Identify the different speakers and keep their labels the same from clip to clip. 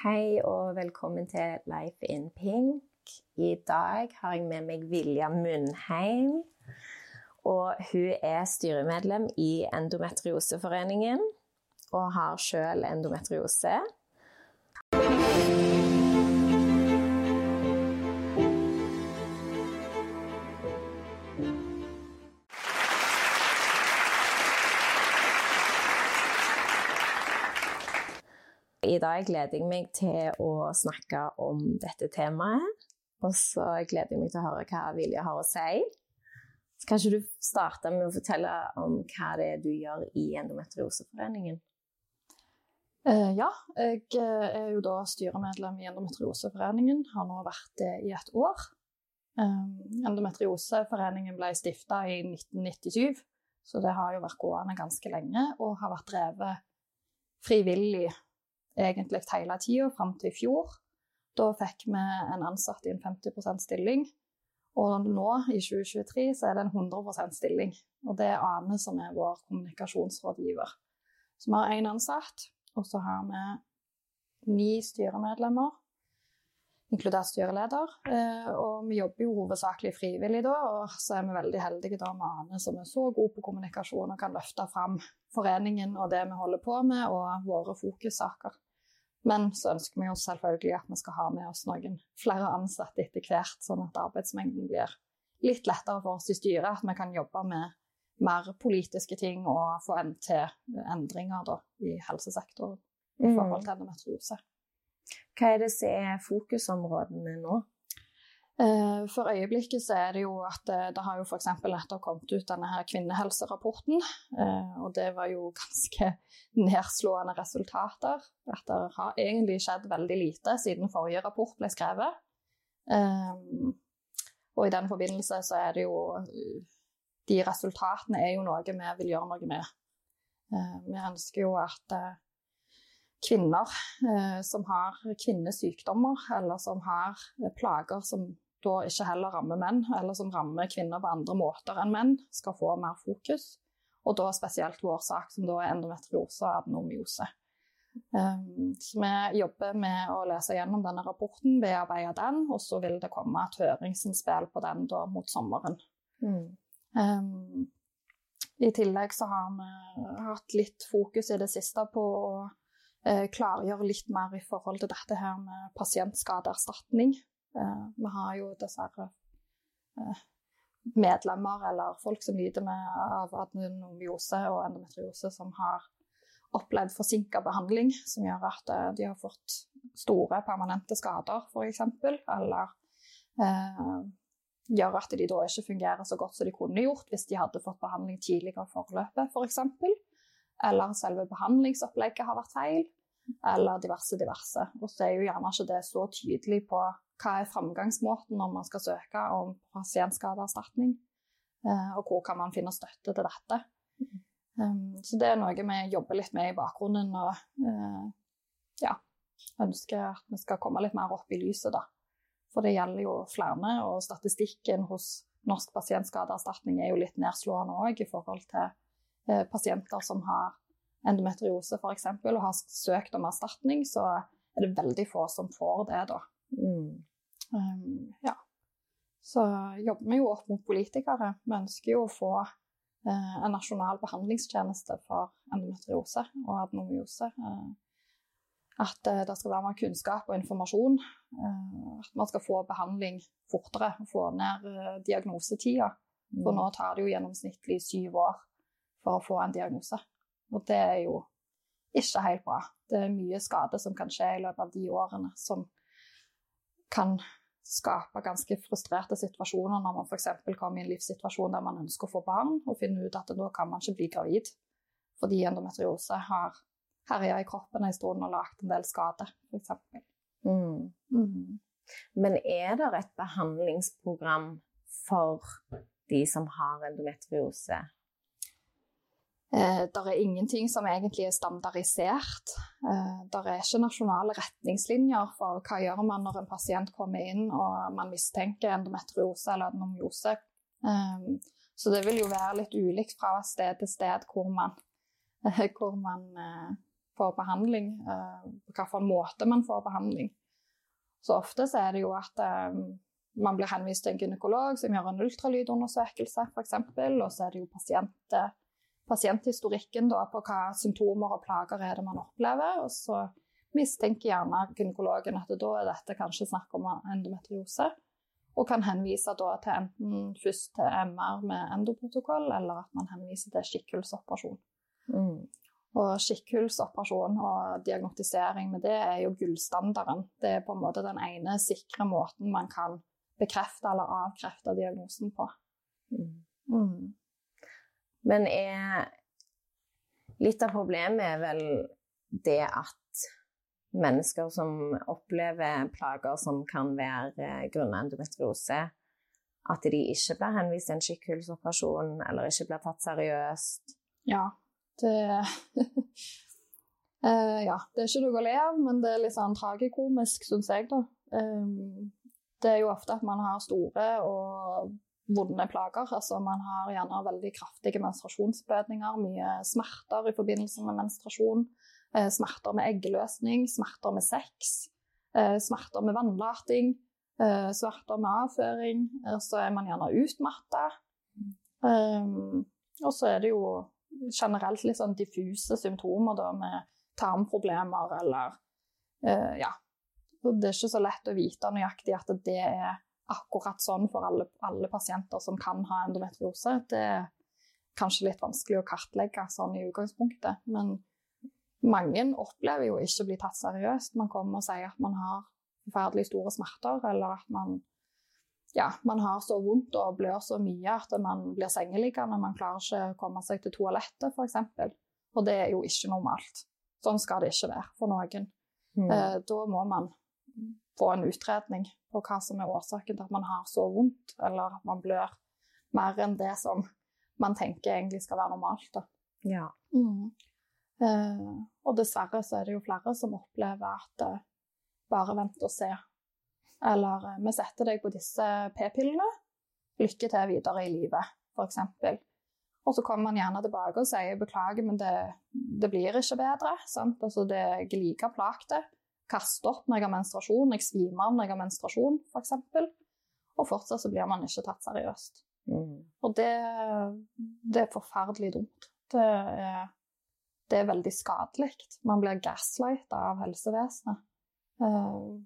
Speaker 1: Hei og velkommen til Life in Pink. I dag har jeg med meg Vilja Munnheim. Og hun er styremedlem i Endometrioseforeningen og har sjøl endometriose. I dag gleder jeg meg til å snakke om dette temaet. Og så gleder jeg meg til å høre hva Vilja har å si. Så kanskje du starter med å fortelle om hva det er du gjør i Endometrioseforeningen?
Speaker 2: Uh, ja, jeg eh, er jo da styremedlem i Endometrioseforeningen. Har nå vært det i et år. Um, Endometrioseforeningen ble stifta i 1997, så det har jo vært gående ganske lenge og har vært drevet frivillig egentlig hele tida fram til i fjor. Da fikk vi en ansatt i en 50% stilling. Og nå, i 2023, så er det en 100% stilling. Og det er Ane som er vår kommunikasjonsrådgiver. Så vi har én ansatt, og så har vi ni styremedlemmer, inkludert styreleder. Eh, og vi jobber jo hovedsakelig frivillig da, og så er vi veldig heldige da med Ane som er så god på kommunikasjon og kan løfte fram foreningen og det vi holder på med, og våre fokussaker. Men så ønsker vi jo selvfølgelig at vi skal ha med oss noen flere ansatte etter hvert, sånn at arbeidsmengden blir litt lettere for oss i styret. At vi kan jobbe med mer politiske ting og få til endringer da, i helsesektoren i mm. forhold til endometriose.
Speaker 1: Hva er det som er fokusområdene nå?
Speaker 2: Eh, for øyeblikket så er det jo at eh, det har jo f.eks. nettopp kommet ut denne her kvinnehelserapporten. Eh, og det var jo ganske nedslående resultater. At det har egentlig skjedd veldig lite siden forrige rapport ble skrevet. Og i den forbindelse så er det jo De resultatene er jo noe vi vil gjøre noe med. Vi ønsker jo at kvinner som har kvinnesykdommer, eller som har plager som da ikke heller rammer menn, eller som rammer kvinner på andre måter enn menn, skal få mer fokus. Og da spesielt vår sak, som da er endometriose og adenomyose. Um, så vi jobber med å lese gjennom denne rapporten, bearbeide den, og så vil det komme et høringsinnspill på den da mot sommeren. Mm. Um, I tillegg så har vi hatt litt fokus i det siste på å klargjøre litt mer i forhold til dette her med pasientskadeerstatning. Eh, vi har jo dessverre eh, medlemmer eller folk som lider av adenomyose og endometriose, som har opplevd forsinka behandling, som gjør at eh, de har fått store, permanente skader, f.eks. Eller eh, gjør at de da ikke fungerer så godt som de kunne gjort hvis de hadde fått behandling tidligere i forløpet, f.eks. For eller selve behandlingsopplegget har vært feil, eller diverse, diverse. Og så er jo gjerne ikke det så tydelig på hva er framgangsmåten når man skal søke om pasientskadeerstatning? Eh, og hvor kan man finne støtte til dette? Um, så det er noe vi jobber litt med i bakgrunnen og uh, ja, ønsker at vi skal komme litt mer opp i lyset, da. For det gjelder jo flere, og statistikken hos Norsk pasientskadeerstatning er jo litt nedslående òg i forhold til pasienter som har endometriose f.eks. og har søkt om erstatning, så er det veldig få som får det, da. Mm. Um, ja. Så jobber vi jo opp mot politikere. Vi ønsker jo å få uh, en nasjonal behandlingstjeneste for endometriose og adenomyose. Uh, at uh, det skal være mer kunnskap og informasjon. at man skal få behandling fortere. Få ned diagnosetida. For nå tar det jo gjennomsnittlig syv år for å få en diagnose. Og det er jo ikke helt bra. Det er mye skade som kan skje i løpet av de årene, som kan skape ganske frustrerte situasjoner når man f.eks. kommer i en livssituasjon der man ønsker å få barn, og finner ut at da kan man ikke bli gravid fordi endometriose har herja i kroppen en stund og lagd en del skade, f.eks. Mm.
Speaker 1: Mm. Men er det et behandlingsprogram for de som har endometriose?
Speaker 2: Eh, det er ingenting som egentlig er standardisert. Eh, det er ikke nasjonale retningslinjer for hva gjør man når en pasient kommer inn og man mistenker endometriose eller adenomyose. Eh, så det vil jo være litt ulikt fra sted til sted hvor man, hvor man får behandling, eh, på hvilken måte man får behandling. Så ofte så er det jo at eh, man blir henvist til en gynekolog som gjør en ultralydundersøkelse, f.eks., og så er det jo pasient, pasienthistorikken da, på hva symptomer og plager er det man opplever. Og så mistenker gjerne gynekologen at da er dette kanskje snakk om endometriose. Og kan henvise da til enten først til MR med endoprotokoll, eller at man henviser til skikkhullsoperasjon. Mm. Og skikkhullsoperasjon og diagnotisering med det er jo gullstandarden. Det er på en måte den ene sikre måten man kan bekrefte eller avkrefte diagnosen på. Mm.
Speaker 1: Mm. Men er Litt av problemet er vel det at mennesker som opplever plager som kan være grunnet endometriose, at de ikke blir henvist til en skikkhullsoperasjon eller ikke blir tatt seriøst.
Speaker 2: Ja, det uh, Ja, det er ikke noe å le av, men det er litt sånn tragikomisk, syns jeg, da. Um, det er jo ofte at man har store og vonde plager. Altså man har gjerne veldig kraftige menstruasjonsblødninger, mye smerter i forbindelse med menstruasjon. Eh, smerter med eggeløsning, smerter med sex, eh, smerter med vannlating, eh, smerter med avføring. Så er man gjerne utmatta. Og så er det jo generelt litt sånn diffuse symptomer da, med tarmproblemer eller ja, det er ikke så lett å vite nøyaktig at det er akkurat sånn for alle, alle pasienter som kan ha endometriose. Det er kanskje litt vanskelig å kartlegge sånn i utgangspunktet. Men mange opplever jo ikke å bli tatt seriøst. Man kommer og sier at man har forferdelig store smerter, eller at man, ja, man har så vondt og blør så mye at man blir sengeliggende. Man klarer ikke å komme seg til toalettet, f.eks. Og det er jo ikke normalt. Sånn skal det ikke være for noen. Mm. Eh, da må man få en utredning på hva som er årsaken til at man har så vondt, eller at man blør mer enn det som man tenker egentlig skal være normalt.
Speaker 1: Ja.
Speaker 2: Mm. Eh, og dessverre så er det jo flere som opplever at eh, bare vent og se. Eller eh, vi setter deg på disse p-pillene, lykke til videre i livet, f.eks. Og så kommer man gjerne tilbake og sier beklager, men det, det blir ikke bedre. Sant? Altså, det er like plagte kaster opp når jeg har menstruasjon, jeg svimer av når jeg har menstruasjon, f.eks. Og fortsatt så blir man ikke tatt seriøst. Mm. Og det, det, er forferdelig dumt. Det er, det er veldig skadelig. Man blir gaslighta av helsevesenet. Uh,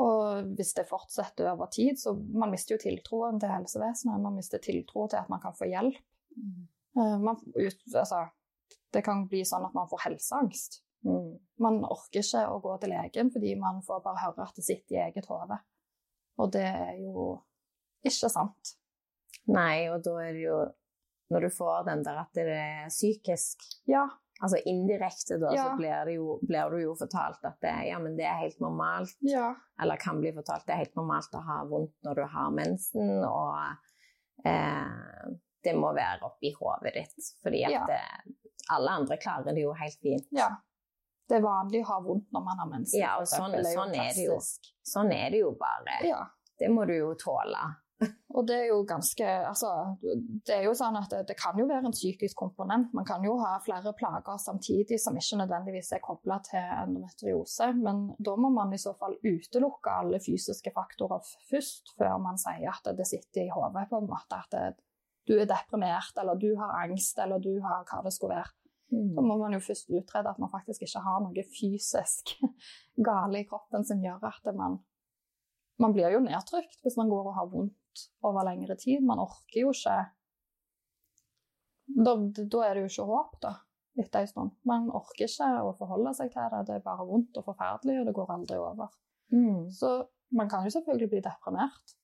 Speaker 2: og hvis det fortsetter over tid, så man mister jo tiltroen til helsevesenet. Man mister tiltro til at man kan få hjelp. Mm. Uh, man, altså, det kan bli sånn at man får helseangst. Mm. Man orker ikke å gå til legen fordi man får bare høre at det sitter i eget hode. Og det er jo ikke sant.
Speaker 1: Nei, og da er det jo Når du får den der at det er psykisk
Speaker 2: Ja.
Speaker 1: Altså indirekte, da, ja. så blir, jo, blir, du jo fortalt at det, ja, men det er helt normalt.
Speaker 2: Ja.
Speaker 1: Eller kan bli fortalt det er helt normalt å ha vondt når du har mensen, og eh, det må være oppi hodet ditt. Fordi at ja. det, alle andre klarer det jo helt fint.
Speaker 2: Ja det er vanlig å ha vondt når man har mensen.
Speaker 1: Ja, og sånn, er, sånn er, det jo. Sånn er det jo bare.
Speaker 2: Ja.
Speaker 1: Det må du jo tåle.
Speaker 2: Og det er jo ganske Altså, det er jo sånn at det, det, kan jo være en psykisk komponent. Man kan jo ha flere plager samtidig som ikke nødvendigvis er kobla til endometriose. Men da må man i så fall utelukke alle fysiske faktorer først, før man sier at det sitter i hodet, på en måte. At det, du er deprimert, eller du har angst, eller du har hva det skulle være. Mm. Så må man jo først utrede at man faktisk ikke har noe fysisk gale i kroppen som gjør at man Man blir jo nedtrykt hvis man går og har vondt over lengre tid. Man orker jo ikke Da, da er det jo ikke håp, da, etter en stund. Man orker ikke å forholde seg til det. Det er bare vondt og forferdelig, og det går aldri over. Mm. Så man kan jo selvfølgelig bli deprimert.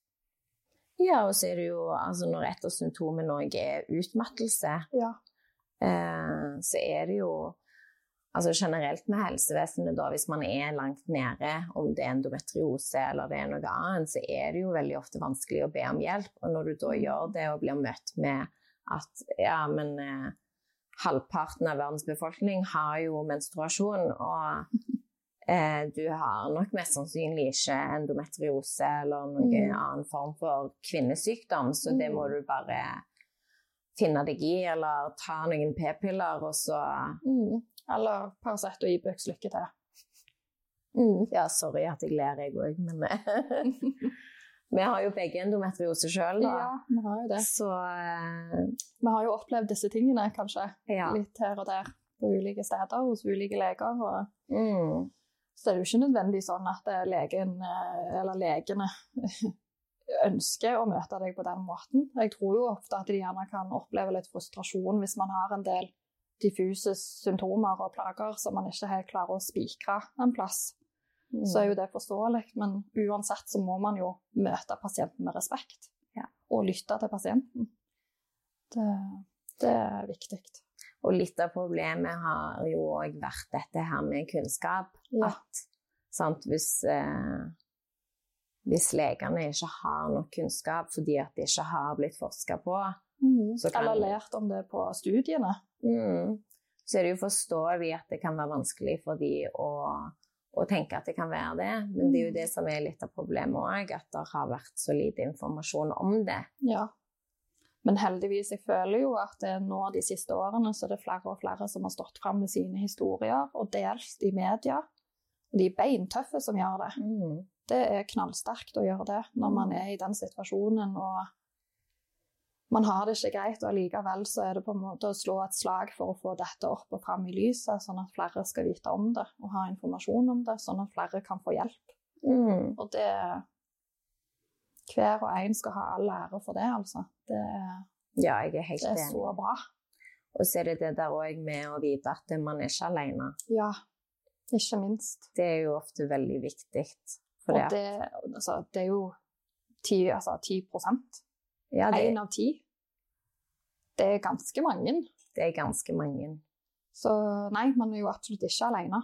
Speaker 1: Ja, og så er det jo altså når et av symptomene òg er utmattelse.
Speaker 2: Ja
Speaker 1: så er det jo altså generelt med helsevesenet, da, hvis man er langt nede, om det er endometriose eller det er noe annet, så er det jo veldig ofte vanskelig å be om hjelp. Og når du da mm. gjør det og blir møtt med at ja, men eh, halvparten av verdens befolkning har jo menstruasjon, og eh, du har nok mest sannsynlig ikke endometriose eller noen mm. annen form for kvinnesykdom, så det må mm. du bare finne deg i, eller ta noen p-piller, og så
Speaker 2: mm. Eller Paracet og Ibux, lykke til.
Speaker 1: Mm. Ja, sorry at jeg ler, jeg òg, men Vi har jo begge endometriose sjøl, da.
Speaker 2: Ja, vi har jo det.
Speaker 1: Så uh...
Speaker 2: Vi har jo opplevd disse tingene, kanskje.
Speaker 1: ja.
Speaker 2: Litt her og der på ulike steder hos ulike leger. Og
Speaker 1: Mm.
Speaker 2: så det er jo ikke nødvendig sånn at eh, legen, eh, eller legene, ønsker å møte deg på den måten. Jeg tror jo ofte at de gjerne kan oppleve litt frustrasjon hvis man har en del diffuse symptomer og plager som man ikke helt klarer å spikre en plass.
Speaker 1: Mm.
Speaker 2: Så er jo det forståelig, men uansett så må man jo møte pasienten med respekt.
Speaker 1: Ja.
Speaker 2: Og lytte til pasienten. Det, det er viktig.
Speaker 1: Og litt av problemet har jo òg vært dette her med kunnskap.
Speaker 2: Ja.
Speaker 1: At sant, hvis, eh, hvis legene ikke har nok kunnskap fordi at det ikke har blitt forska på, Så kan-
Speaker 2: Eller lært om det på studiene.
Speaker 1: mm, så er det jo forståelig at det kan være vanskelig for de å, å tenke at det kan være det. Men det er jo det som er litt av problemet òg, at det har vært så lite informasjon om det.
Speaker 2: Ja. Men heldigvis, jeg føler jo at det nå de siste årene så er det flere og flere som har stått fram med sine historier og delt i media. Og de er beintøffe som gjør det.
Speaker 1: Mm.
Speaker 2: Det er knallsterkt å gjøre det når man er i den situasjonen og man har det ikke greit, og allikevel så er det på en måte å slå et slag for å få dette opp og fram i lyset, sånn at flere skal vite om det og ha informasjon om det, sånn at flere kan få hjelp.
Speaker 1: Mm.
Speaker 2: Og det Hver og en skal ha all ære for det, altså. Det,
Speaker 1: Ja, jeg er helt
Speaker 2: det er så bra.
Speaker 1: Og så er det det der òg med å vite at man er ikke alene.
Speaker 2: Ja, ikke minst.
Speaker 1: Det er jo ofte veldig viktig. For
Speaker 2: Og
Speaker 1: det,
Speaker 2: altså, det er jo 10, altså 10
Speaker 1: ja, det,
Speaker 2: Én av ti. Det er ganske mange.
Speaker 1: det er ganske mange.
Speaker 2: Så nei, man er jo absolutt ikke alene.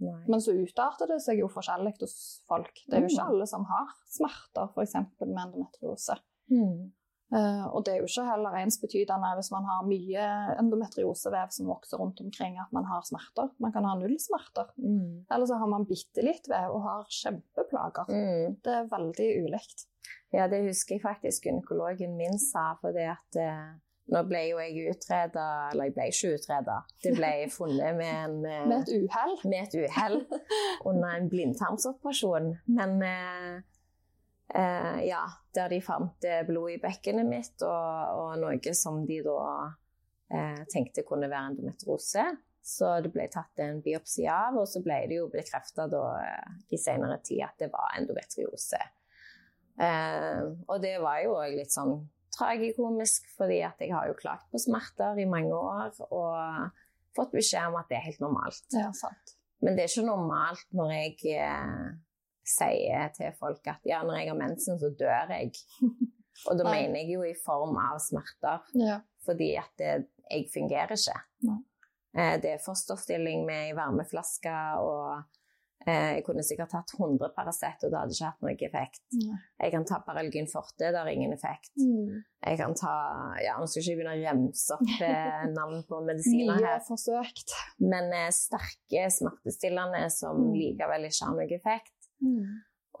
Speaker 1: Nei.
Speaker 2: Men så utarter det seg jo forskjellig hos folk. Det er jo ikke
Speaker 1: Mm.
Speaker 2: alle som har smerter, f.eks. med endometriose.
Speaker 1: Mm.
Speaker 2: Eh, og det er jo ikke heller ensbetydende hvis man har mye endometriosevev som vokser rundt omkring, at man har smerter. Man kan ha null smerter.
Speaker 1: Mm.
Speaker 2: Eller så har man bitte litt vev og har kjempeplager.
Speaker 1: Mm.
Speaker 2: Det er veldig ulikt.
Speaker 1: Ja, det husker jeg faktisk gynekologen min sa, for det at eh, nå ble jo jeg utreda, eller jeg ble ikke utreda, det ble funnet med, en, eh,
Speaker 2: Med et uhell.
Speaker 1: med et uhell under en blindtarmsoperasjon. Men eh, eh, ja, der de fant eh, blod i bekkenet mitt, og, og noe som de da eh, tenkte kunne være endometriose. Så det ble tatt en biopsi av, og så ble det jo bekrefta eh, i senere tid at det var endometriose. Eh, og det var jo òg litt sånn tragikomisk, fordi at jeg har jo klagt på smerter i mange år og fått beskjed om at det er helt normalt.
Speaker 2: Ja, sant.
Speaker 1: Men det er ikke normalt når jeg eh, sier til folk at ja, når jeg har mensen, så dør jeg. Og da mener jeg jo i form av smerter,
Speaker 2: Ja.
Speaker 1: fordi at det, jeg fungerer ikke.
Speaker 2: Nei.
Speaker 1: Eh, det er fosterstilling med ei varmeflaske, og eh, jeg kunne sikkert tatt 100 Paracet, og det hadde ikke hatt noen effekt.
Speaker 2: Nei.
Speaker 1: Jeg kan ta Paralgyn forte, det har ingen effekt.
Speaker 2: Mm.
Speaker 1: Jeg kan ta ja, Nå skal jeg ikke begynne å remse opp eh, navn på medisiner
Speaker 2: Mye
Speaker 1: her.
Speaker 2: er forsøkt.
Speaker 1: Men sterke smertestillende som
Speaker 2: Mm.
Speaker 1: likevel ikke har noen effekt.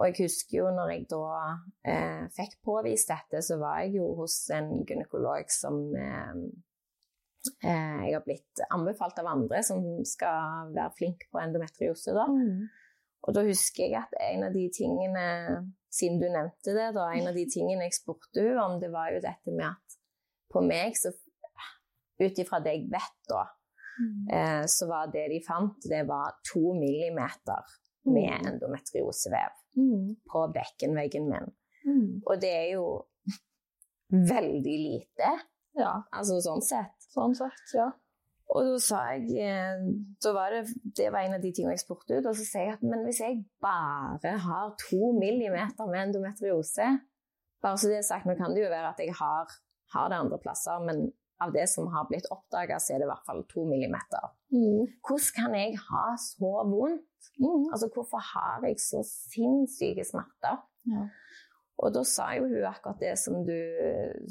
Speaker 1: Og jeg husker jo når jeg da eh, fikk påvist dette, så var jeg jo hos en gynekolog som eh, eh, jeg har blitt anbefalt av andre som skal være flink på endometriose. da.
Speaker 2: Mm.
Speaker 1: Og da husker jeg at en av de tingene, siden du nevnte det, da, en av de tingene jeg spurte henne om, det var jo dette med at på meg, så ut ifra det jeg vet da,
Speaker 2: Mm.
Speaker 1: eh, så var det de fant, det var to millimeter med
Speaker 2: Mm.
Speaker 1: endometriosevev
Speaker 2: Mm.
Speaker 1: på bekkenveggen min.
Speaker 2: Mm.
Speaker 1: Og det er jo veldig lite,
Speaker 2: Ja,
Speaker 1: altså sånn sett.
Speaker 2: sånn sett, ja.
Speaker 1: Og da sa jeg eh, da var det, det var en av de tingene jeg spurte ut. Og så sier jeg at men hvis jeg bare har to millimeter med endometriose Bare så det er sagt, nå kan det jo være at jeg har, har det andre plasser, men av det som har blitt oppdaga, så er det i hvert fall to millimeter.
Speaker 2: Mm.
Speaker 1: Hvordan kan jeg ha så vondt?
Speaker 2: Mm.
Speaker 1: Altså, hvorfor har jeg så sinnssyke smerter?
Speaker 2: Ja.
Speaker 1: Og da sa jo hun akkurat det som du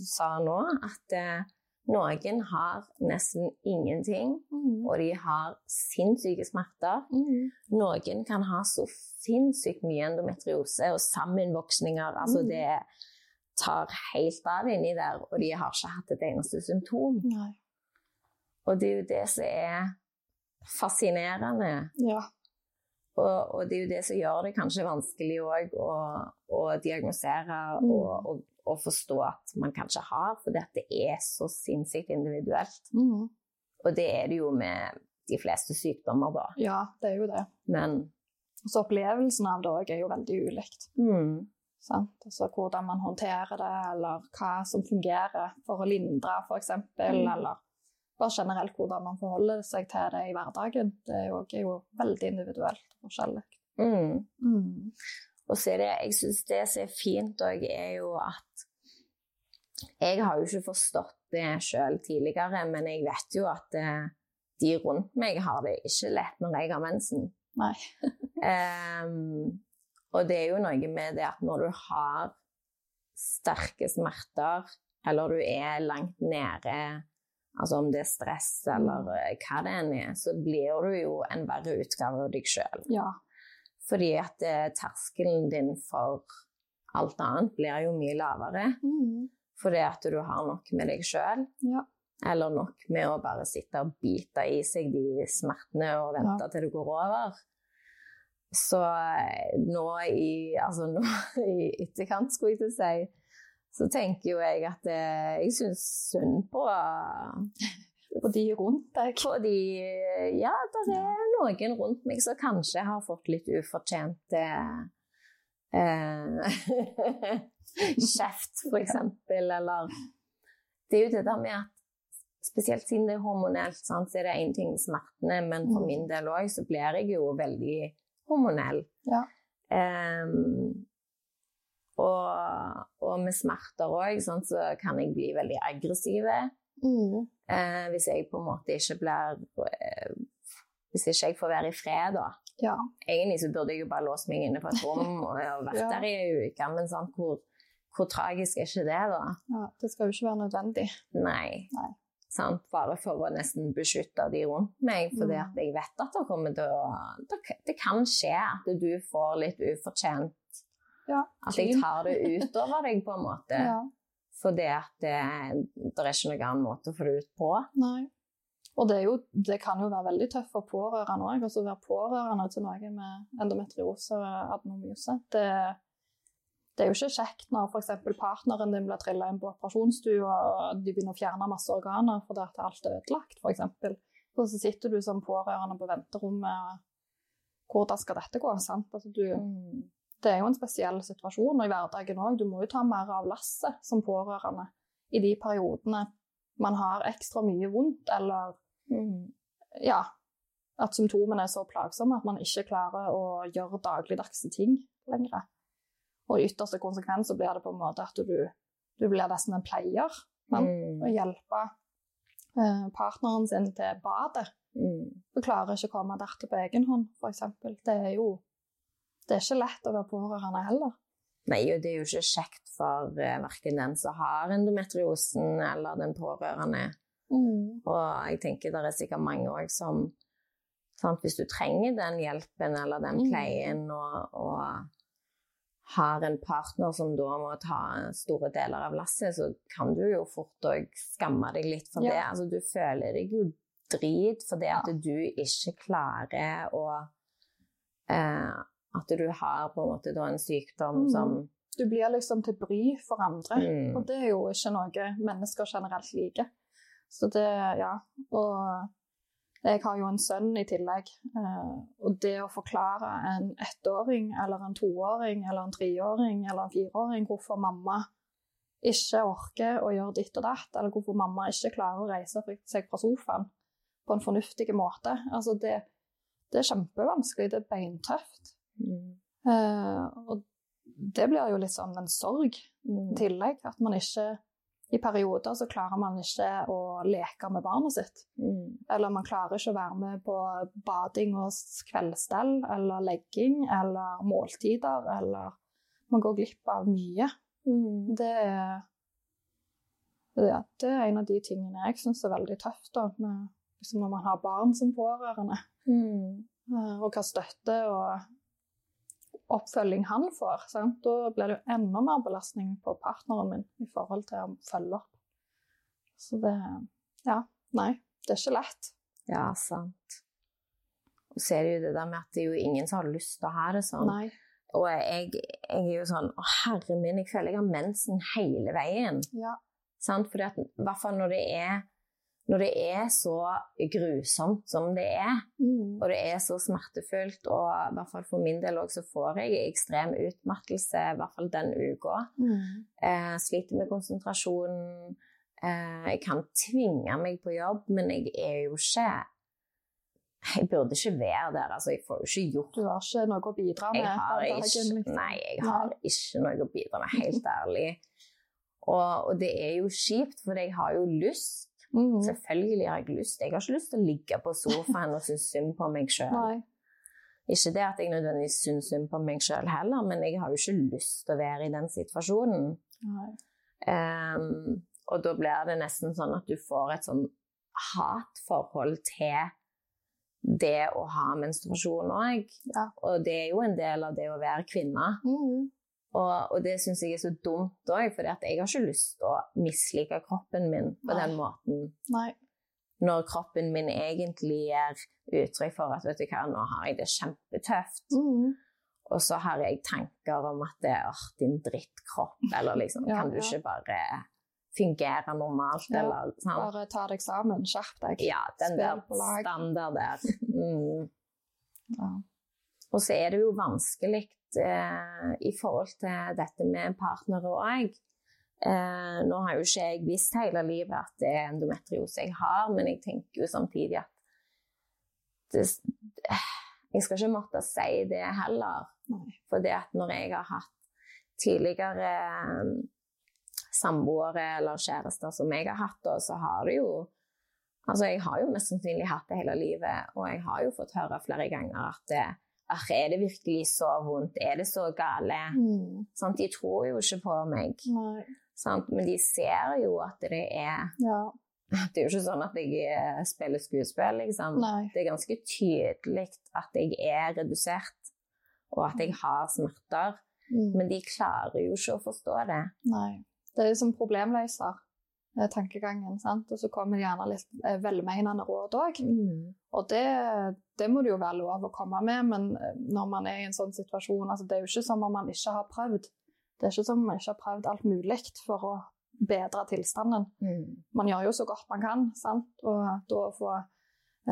Speaker 1: sa nå, at eh, noen har nesten ingenting,
Speaker 2: Mm.
Speaker 1: og de har sinnssyke smerter.
Speaker 2: Mm.
Speaker 1: Noen kan ha så sinnssykt mye endometriose og sammenvoksninger. Altså
Speaker 2: Mm.
Speaker 1: det tar helt av inni der, og de har ikke hatt et eneste symptom.
Speaker 2: Nei.
Speaker 1: Og det er jo det som er fascinerende.
Speaker 2: Ja.
Speaker 1: Og, og det er jo det som gjør det kanskje vanskelig òg å, å diagnosere
Speaker 2: Mm.
Speaker 1: og, og, og forstå at man kanskje har, fordi at det er så sinnssykt individuelt.
Speaker 2: Mm.
Speaker 1: Og det er det jo med de fleste sykdommer, da.
Speaker 2: ja, det er jo det.
Speaker 1: Men
Speaker 2: så opplevelsen av det òg er jo veldig ulikt.
Speaker 1: mm,
Speaker 2: Sant? Altså hvordan man håndterer det, eller hva som fungerer for å lindre, f.eks.
Speaker 1: Mm.
Speaker 2: Eller bare generelt hvordan man forholder seg til det i hverdagen. Det er jo, er jo veldig individuelt og forskjellig.
Speaker 1: mm.
Speaker 2: Mm.
Speaker 1: Og så er det, jeg syns det som er fint òg, er jo at Jeg har jo ikke forstått det sjøl tidligere, men jeg vet jo at eh, de rundt meg har det ikke lett når jeg har mensen.
Speaker 2: Nei.
Speaker 1: Ehm, og det er jo noe med det at når du har sterke smerter, eller du er langt nede, altså om det er stress eller eh, hva det enn er, så blir du jo en verre utgave av deg sjøl.
Speaker 2: Ja.
Speaker 1: Fordi at eh, terskelen din for alt annet blir jo mye lavere.
Speaker 2: Mm.
Speaker 1: Fordi at du har nok med deg sjøl.
Speaker 2: Ja.
Speaker 1: Eller nok med å bare sitte og bite i seg de smertene og vente til det går over. Så eh, nå i, altså nå i etterkant, skulle jeg til å si, så tenker jo jeg at eh, jeg syns synd på
Speaker 2: På de rundt deg.
Speaker 1: på de Ja, det er noen rundt meg som kanskje har fått litt ufortjent eh, kjeft, for eksempel, eller Det er jo det der med at Spesielt siden det er hormonelt, sant, så er det én ting smertene, men for
Speaker 2: Mm.
Speaker 1: min del òg så blir jeg jo veldig hormonell.
Speaker 2: Ja.
Speaker 1: Um, og, og med smerter òg, så kan jeg bli veldig aggressiv.
Speaker 2: Mm.
Speaker 1: Uh, hvis jeg på en måte ikke blir uh, Hvis ikke jeg får være i fred, da.
Speaker 2: Ja.
Speaker 1: Egentlig så burde jeg jo bare låst meg inne på et rom og, og vært
Speaker 2: Ja.
Speaker 1: der i ei uke, men sånn, hvor, hvor tragisk er ikke det, da?
Speaker 2: ja. Det skal jo ikke være nødvendig.
Speaker 1: Nei.
Speaker 2: Nei.
Speaker 1: Sant? Bare for å nesten beskytte de rundt meg, fordi
Speaker 2: Mm.
Speaker 1: at jeg vet at det kommer til å Det, det kan skje at du får litt ufortjent
Speaker 2: Ja.
Speaker 1: At jeg tar det utover deg, på en måte.
Speaker 2: Ja.
Speaker 1: Fordi at det, det er ikke noen annen måte å få det ut på.
Speaker 2: Nei. Og det, er jo, det kan jo være veldig tøft for pårørende òg. Å være pårørende til noen med endometriose og adenomyose. Det, det er jo ikke kjekt når f.eks. partneren din blir trilla inn på operasjonsstua og de begynner å fjerne masse organer fordi at alt er ødelagt, f.eks. Og så sitter du som pårørende på venterommet og hvordan skal dette gå? sant? Altså du, det er jo en spesiell situasjon, og i hverdagen òg. Du må jo ta mer av lasset som pårørende i de periodene man har ekstra mye vondt, eller ja, at symptomene er så plagsomme at man ikke klarer å gjøre dagligdagse ting lenger. Og i ytterste konsekvens så blir det på en måte at du, du blir nesten en pleier.
Speaker 1: Mm.
Speaker 2: Å hjelpe eh, partneren sin til badet.
Speaker 1: Mm.
Speaker 2: Du klarer ikke å komme dertil på egen hånd, f.eks. Det er jo det er ikke lett å være pårørende heller.
Speaker 1: Nei, og det er jo ikke kjekt for uh, verken den som har endometriosen, eller den pårørende. Og jeg tenker det er sikkert mange òg som sant, Hvis du trenger den hjelpen eller den
Speaker 2: Mm.
Speaker 1: pleien, og, og har en partner som da må ta store deler av lasset, så kan du jo fort òg skamme deg litt for
Speaker 2: Ja.
Speaker 1: det. Altså, du føler deg jo drit fordi
Speaker 2: Ja.
Speaker 1: at du ikke klarer å eh, At du har på en måte da en sykdom
Speaker 2: Mm.
Speaker 1: som
Speaker 2: Du blir liksom til bry for andre.
Speaker 1: Mm.
Speaker 2: Og det er jo ikke noe mennesker generelt liker. Så det, ja. Og jeg har jo en sønn i tillegg. eh, Og det å forklare en ettåring eller en toåring eller en treåring eller en fireåring hvorfor mamma ikke orker å gjøre ditt og datt, eller hvorfor mamma ikke klarer å reise seg fra sofaen på en fornuftig måte, altså det, det er kjempevanskelig. Det er beintøft.
Speaker 1: mm.
Speaker 2: Eh, og det blir jo litt sånn en sorg
Speaker 1: Mm.
Speaker 2: i tillegg. At man ikke I perioder så klarer man ikke å leke med barnet sitt.
Speaker 1: Mm.
Speaker 2: Eller man klarer ikke å være med på bading og kveldsstell eller legging eller måltider, eller Man går glipp av mye.
Speaker 1: Mm.
Speaker 2: Det er, det, det er en av de tingene jeg syns er veldig tøft, da, med, liksom når man har barn som pårørende.
Speaker 1: Mm.
Speaker 2: Eh, Og hva støtte og oppfølging han får. Sant? Da blir det jo enda mer belastning på partneren min i forhold til å følge opp. Så det Ja, nei. Det er ikke lett.
Speaker 1: Ja, sant. Og så er det jo det der med at det er jo ingen som har lyst til å ha det sånn.
Speaker 2: Nei.
Speaker 1: Og jeg, jeg er jo sånn Å, herre min, jeg føler jeg har mensen hele veien.
Speaker 2: Ja.
Speaker 1: Sant? Fordi at, I hvert fall når det er når det er så grusomt som det er,
Speaker 2: Mm.
Speaker 1: og det er så smertefullt, og i hvert fall for min del også, så får jeg ekstrem utmattelse, i hvert fall den uka.
Speaker 2: Mm.
Speaker 1: Eh, sliter med konsentrasjonen. Eh, jeg kan tvinge meg på jobb, men jeg er jo ikke Jeg burde ikke være der. Altså, jeg får jo ikke gjort
Speaker 2: Du har ikke noe å bidra med?
Speaker 1: jeg har ikke,
Speaker 2: liksom.
Speaker 1: Nei, jeg har ikke noe å bidra med, helt ærlig. Og, og det er jo kjipt, for jeg har jo lyst.
Speaker 2: Mm.
Speaker 1: Selvfølgelig har jeg lyst. Jeg har ikke lyst til å ligge på sofaen og synes synd på meg sjøl. Ikke det at jeg nødvendigvis syns synd på meg sjøl heller, men jeg har jo ikke lyst til å være i den situasjonen. Ehm, og da blir det nesten sånn at du får et sånn hatforhold til det å ha menstruasjon òg.
Speaker 2: Ja.
Speaker 1: Og det er jo en del av det å være kvinne.
Speaker 2: Mm.
Speaker 1: Og, og det syns jeg er så dumt òg, for jeg har ikke lyst til å mislike kroppen min på
Speaker 2: Nei.
Speaker 1: den måten.
Speaker 2: Nei.
Speaker 1: Når kroppen min egentlig gir uttrykk for at vet du hva, nå har jeg det kjempetøft.
Speaker 2: Mm.
Speaker 1: Og så har jeg tanker om at det er din drittkropp, eller liksom
Speaker 2: Ja,
Speaker 1: Kan du
Speaker 2: ja.
Speaker 1: ikke bare fungere normalt,
Speaker 2: Ja,
Speaker 1: eller sånn?
Speaker 2: Bare ta deg sammen. Skjerp deg.
Speaker 1: Ja, den
Speaker 2: Spill
Speaker 1: der standard der. Mm.
Speaker 2: Ja.
Speaker 1: Og så er det jo vanskelig eh, i forhold til dette med partnere òg. Eh, nå har jo ikke jeg visst hele livet at det er endometriose jeg har, men jeg tenker jo samtidig at det, jeg skal ikke måtte si det heller. For det at når jeg har hatt tidligere eh, samboere eller kjærester som jeg har hatt, da, så har det jo Altså, jeg har jo mest sannsynlig hatt det hele livet, og jeg har jo fått høre flere ganger at det, «Ach, er det virkelig så vondt? Er det så gale?
Speaker 2: Mm.
Speaker 1: Sånn, De tror jo ikke på meg, Sånn, men de ser jo at det er
Speaker 2: Ja.
Speaker 1: Det er jo ikke sånn at jeg eh, spiller skuespill, liksom.
Speaker 2: Nei.
Speaker 1: Det er ganske tydelig at jeg er redusert, og at jeg har smerter.
Speaker 2: Mm.
Speaker 1: Men de klarer jo ikke å forstå det.
Speaker 2: Nei. Det er som problemløser, tankegangen. sant? Og så kommer det gjerne litt eh, velmenende råd òg. Og det, det må det jo være lov å komme med, men eh, når man er i en sånn situasjon altså Det er jo ikke som om man ikke har prøvd. Det er ikke som om man ikke har prøvd alt mulig for å bedre tilstanden. Man gjør jo så godt man kan, sant? og da å få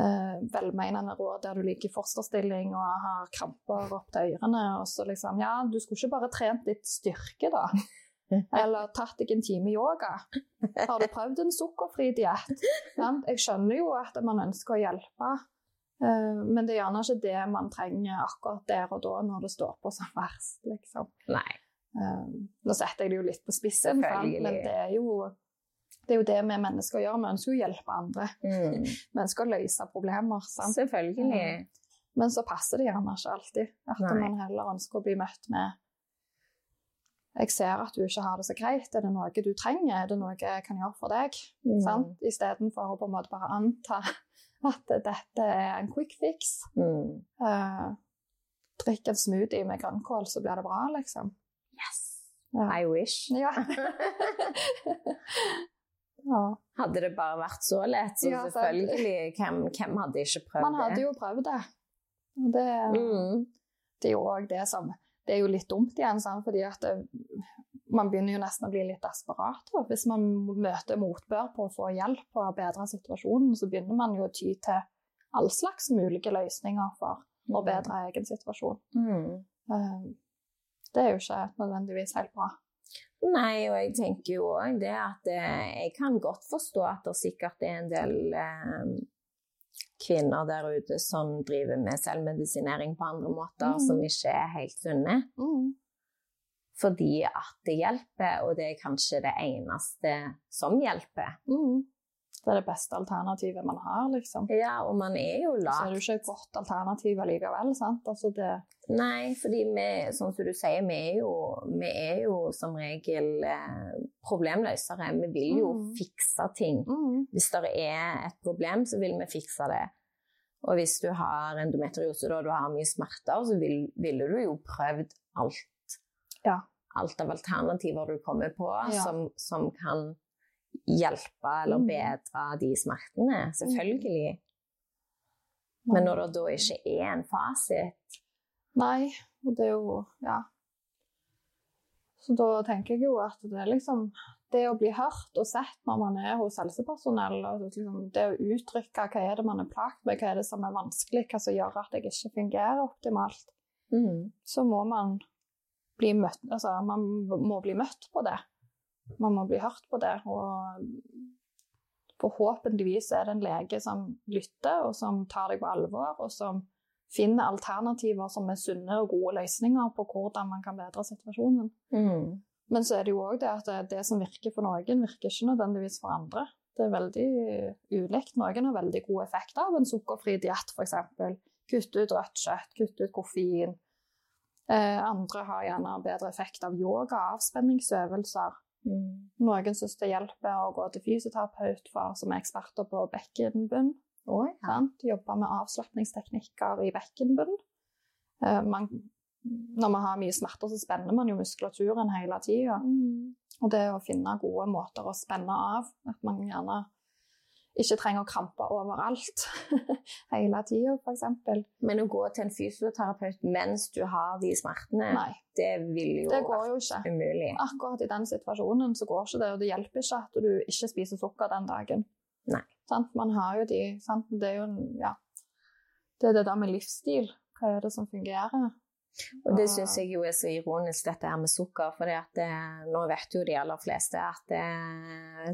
Speaker 2: eh, velmenende råd der du ligger i fosterstilling og har kramper opp til ørene, og så liksom Ja, du skulle ikke bare trent litt styrke, da? Eller tatt deg en time yoga? Har du prøvd en sukkerfri diett? Jeg skjønner jo at man ønsker å hjelpe, eh, men det er gjerne ikke det man trenger akkurat der og da når det står på som verst, liksom.
Speaker 1: Nei.
Speaker 2: Eh, Nå setter jeg det jo litt på spissen, men det er, jo, det er jo det vi mennesker gjør. Vi ønsker å hjelpe andre.
Speaker 1: Mm.
Speaker 2: Vi ønsker å løse problemer. Sant?
Speaker 1: Selvfølgelig.
Speaker 2: Men så passer det gjerne ikke alltid. At
Speaker 1: Nei.
Speaker 2: man heller ønsker å bli møtt med Jeg ser at du ikke har det så greit. Er det noe du trenger? Er det noe jeg kan gjøre for deg?
Speaker 1: Mm.
Speaker 2: Sant? Istedenfor å på en måte bare anta at dette er en quick fix.
Speaker 1: Mm.
Speaker 2: Uh, drikk en smoothie med grønnkål, så blir det bra, liksom.
Speaker 1: Yes.
Speaker 2: Ja.
Speaker 1: I wish.
Speaker 2: Ja. ja.
Speaker 1: Hadde det bare vært så lett, så selvfølgelig. Hvem, hvem hadde ikke prøvd det?
Speaker 2: Man hadde jo prøvd det. Det,
Speaker 1: Mm.
Speaker 2: det er jo òg det som Det er jo litt dumt igjen, sant? fordi at det, man begynner jo nesten å bli litt desperat. Og Hvis man møter motbør på å få hjelp og bedre situasjonen, så begynner man jo å ty til all slags mulige løsninger for å bedre egen situasjon.
Speaker 1: Mm.
Speaker 2: Eh, Det er jo ikke nødvendigvis helt bra.
Speaker 1: Nei, og jeg tenker jo òg det at eh, jeg kan godt forstå at det sikkert er en del eh, kvinner der ute som driver med selvmedisinering på andre måter,
Speaker 2: Mm.
Speaker 1: som ikke er helt sunne. Fordi at det hjelper, og det er kanskje det eneste som hjelper.
Speaker 2: Mm. Det er det beste alternativet man har, liksom.
Speaker 1: Ja, og man er jo
Speaker 2: Så er det jo ikke et godt alternativ allikevel, sant. Altså det
Speaker 1: Nei, fordi vi, sånn som du sier, vi er jo, vi er jo som regel eh, problemløsere. Vi vil jo
Speaker 2: Mm.
Speaker 1: fikse ting.
Speaker 2: mm.
Speaker 1: Hvis det er et problem, så vil vi fikse det. Og hvis du har endometriose og du har mye smerter, så vil, ville du jo prøvd alt.
Speaker 2: Ja.
Speaker 1: Alt av alternativer du kommer på
Speaker 2: Ja.
Speaker 1: som, som kan hjelpe eller
Speaker 2: Mm.
Speaker 1: bedre de smertene. Selvfølgelig. Men når det da ikke er en fasit
Speaker 2: Nei, og det er jo Ja. Så da tenker jeg jo at det er liksom det å bli hørt og sett når man er hos helsepersonell, liksom det å uttrykke hva er det man er plaget med, hva er det som er vanskelig, hva som gjør at jeg ikke fungerer optimalt,
Speaker 1: mm.
Speaker 2: så må man bli møtt Altså, man må bli møtt på det. Man må bli hørt på det. Og forhåpentligvis er det en lege som lytter, og som tar deg på alvor, og som finner alternativer som er sunne og gode løsninger på hvordan man kan bedre situasjonen.
Speaker 1: Mm.
Speaker 2: Men så er det jo òg det at det, som virker for noen, virker ikke nødvendigvis for andre. Det er veldig ulikt. Noen har veldig god effekt av en sukkerfri diett, f.eks. Kutte ut rødt kjøtt, kutte ut koffein. Eh, andre har gjerne bedre effekt av yoga, avspenningsøvelser.
Speaker 1: Mm.
Speaker 2: Noen syns det hjelper å gå til fysioterapeut for, som er eksperter på bekkenbunn.
Speaker 1: Oh, ja.
Speaker 2: Jobbe med avslapningsteknikker i bekkenbunn. Eh, man, når man har mye smerter, så spenner man jo muskulaturen hele tida.
Speaker 1: Mm.
Speaker 2: Og det å finne gode måter å spenne av, at man gjerne ikke trenger å krampe overalt hele tida, f.eks.
Speaker 1: Men å gå til en fysioterapeut mens du har de smertene,
Speaker 2: Nei,
Speaker 1: det vil jo
Speaker 2: det går jo ikke.
Speaker 1: umulig.
Speaker 2: Akkurat i den situasjonen så går ikke det, og det hjelper ikke at du ikke spiser sukker den dagen.
Speaker 1: Nei.
Speaker 2: Sant? Man har jo de sant? Det er jo ja. Det er det der med livsstil. Hva er det som fungerer?
Speaker 1: Og det syns jeg jo er så ironisk, dette her med sukker. For nå vet jo de aller fleste at eh,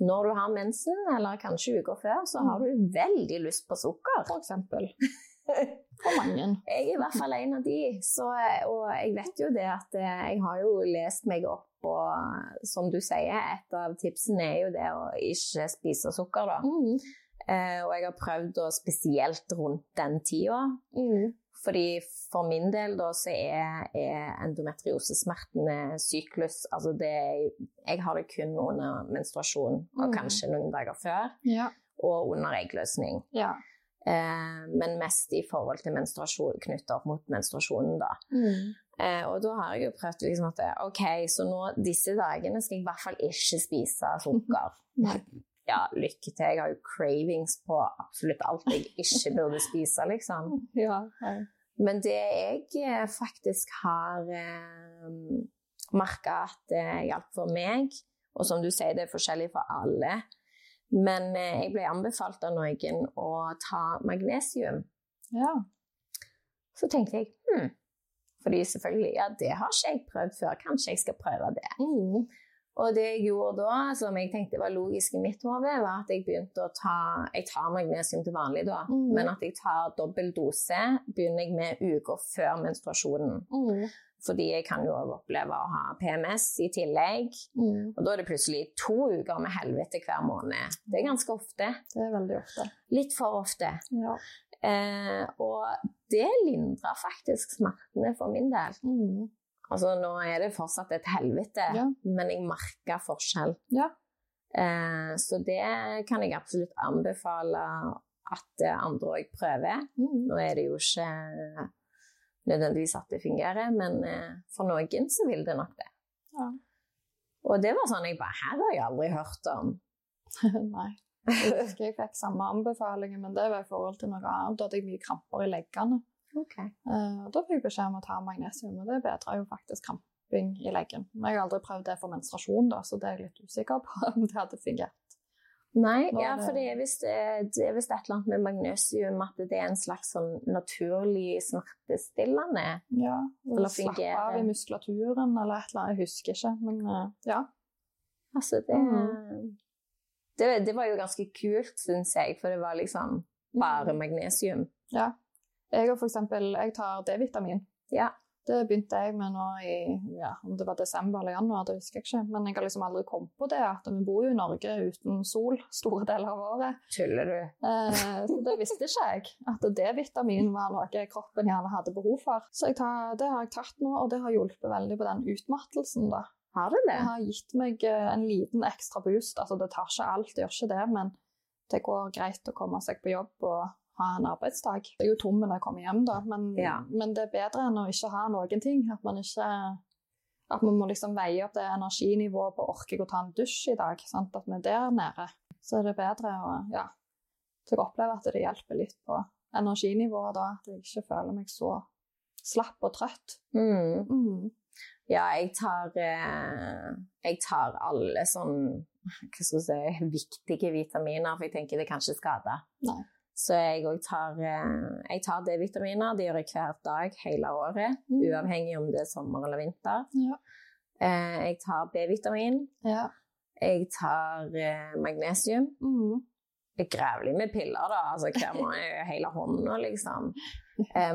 Speaker 1: når du har mensen, eller kanskje uker før, så har du veldig lyst på sukker.
Speaker 2: For eksempel. For mange.
Speaker 1: Jeg er i hvert fall en av de. Så, og jeg vet jo det at eh, jeg har jo lest meg opp, og som du sier, et av tipsene er jo det å ikke spise sukker, da. Eh, og jeg har prøvd å spesielt rundt den tida. Fordi for min del da så er, er endometriosesmertene syklus Altså det Jeg har det kun under menstruasjon, og
Speaker 2: Mm.
Speaker 1: kanskje noen dager før,
Speaker 2: Ja.
Speaker 1: og under eggløsning.
Speaker 2: ja.
Speaker 1: Eh, men mest i forhold til menstruasjon, knyttet opp mot menstruasjonen, da. Eh, og da har jeg jo prøvd liksom at OK, så nå disse dagene skal jeg i hvert fall ikke spise sukker. Ja, lykke til. Jeg har jo cravings på absolutt alt jeg ikke burde spise, liksom.
Speaker 2: Ja. ja.
Speaker 1: Men det jeg eh, faktisk har eh, merka at det hjalp for meg, og som du sier, det er forskjellig for alle, men eh, jeg ble anbefalt av noen å ta magnesium.
Speaker 2: ja.
Speaker 1: Så tenkte jeg hm, fordi selvfølgelig, ja, det har ikke jeg prøvd før, kanskje jeg skal prøve det. Og det jeg gjorde da, som jeg tenkte var logisk i mitt hode, var at jeg begynte å ta Jeg tar magnesium til vanlig, da,
Speaker 2: Mm.
Speaker 1: men at jeg tar dobbel dose begynner jeg med uker før menstruasjonen. Fordi jeg kan jo oppleve å ha PMS i tillegg. Og da er det plutselig to uker med helvete hver måned. Det er ganske ofte.
Speaker 2: Det er veldig ofte.
Speaker 1: Litt for ofte.
Speaker 2: Ja.
Speaker 1: Eh, og det lindrer faktisk smertene for min del. Altså, nå er det fortsatt et helvete,
Speaker 2: Ja.
Speaker 1: men jeg merker forskjell.
Speaker 2: Ja.
Speaker 1: Eh, så det kan jeg absolutt anbefale at andre òg prøver. Nå er det jo ikke nødvendigvis at det fungerer, men eh, for noen så vil det nok det.
Speaker 2: Ja.
Speaker 1: Og det var sånn jeg bare Her har jeg aldri hørt om.
Speaker 2: Nei. Jeg husker jeg fikk samme anbefalinger, men det var i forhold til noe annet. Da hadde jeg mye kramper i leggene.
Speaker 1: Okay.
Speaker 2: Eh, og da fikk jeg beskjed om å ta magnesium, og det bedra jo faktisk kramping i leggen. Men jeg har aldri prøvd det for menstruasjon, da, så det er jeg litt usikker på om det hadde fungert.
Speaker 1: Nei, ja, for det er visst et eller annet med magnesium, at det er en slags sånn naturlig smertestillende.
Speaker 2: Ja,
Speaker 1: Eller
Speaker 2: Slappe av i muskulaturen eller et eller annet. Jeg husker ikke, men eh, ja.
Speaker 1: Altså, det,
Speaker 2: mm.
Speaker 1: det, det var jo ganske kult, syns jeg, for det var liksom bare magnesium.
Speaker 2: Ja. Jeg for eksempel, jeg tar D-vitamin.
Speaker 1: Ja.
Speaker 2: Det begynte jeg med nå i ja, om det var desember eller januar, det husker jeg ikke. Men jeg har liksom aldri kommet på det, at vi bor jo i Norge uten sol store deler av året.
Speaker 1: Tuller du?
Speaker 2: Eh, så det visste ikke jeg, at D-vitamin var noe kroppen gjerne hadde behov for. Så tar, det har jeg tatt nå, og det har hjulpet veldig på den utmattelsen. da.
Speaker 1: Har det det?
Speaker 2: Det har gitt meg eh, en liten ekstra boost. Altså, det tar ikke alt, det gjør ikke det, men det går greit å komme seg på jobb og ha en arbeidsdag. Jeg er jo tom når jeg kommer hjem, da, men,
Speaker 1: Ja.
Speaker 2: men det er bedre enn å ikke ha noen ting. At man ikke at man må liksom veie opp det energinivået på orker jeg å ta en dusj i dag. Sant? At vi er der nede. Så er det bedre å ja. Så jeg opplever at det hjelper litt på energinivået da, at jeg ikke føler meg så slapp og trøtt.
Speaker 1: Mm.
Speaker 2: Mm.
Speaker 1: Ja, jeg tar, eh, jeg tar alle sånn hva skal jeg si, viktige vitaminer, for jeg tenker det kan ikke skade.
Speaker 2: Nei.
Speaker 1: Så jeg òg tar, eh, tar D-vitaminer. Det gjør jeg hver dag hele året,
Speaker 2: Mm.
Speaker 1: uavhengig om det er sommer eller vinter.
Speaker 2: Ja.
Speaker 1: Eh, jeg tar B-vitamin.
Speaker 2: Ja.
Speaker 1: Jeg tar eh, magnesium.
Speaker 2: Mm.
Speaker 1: Jeg graver litt med piller, da. Altså, hver måned hele hånda, liksom.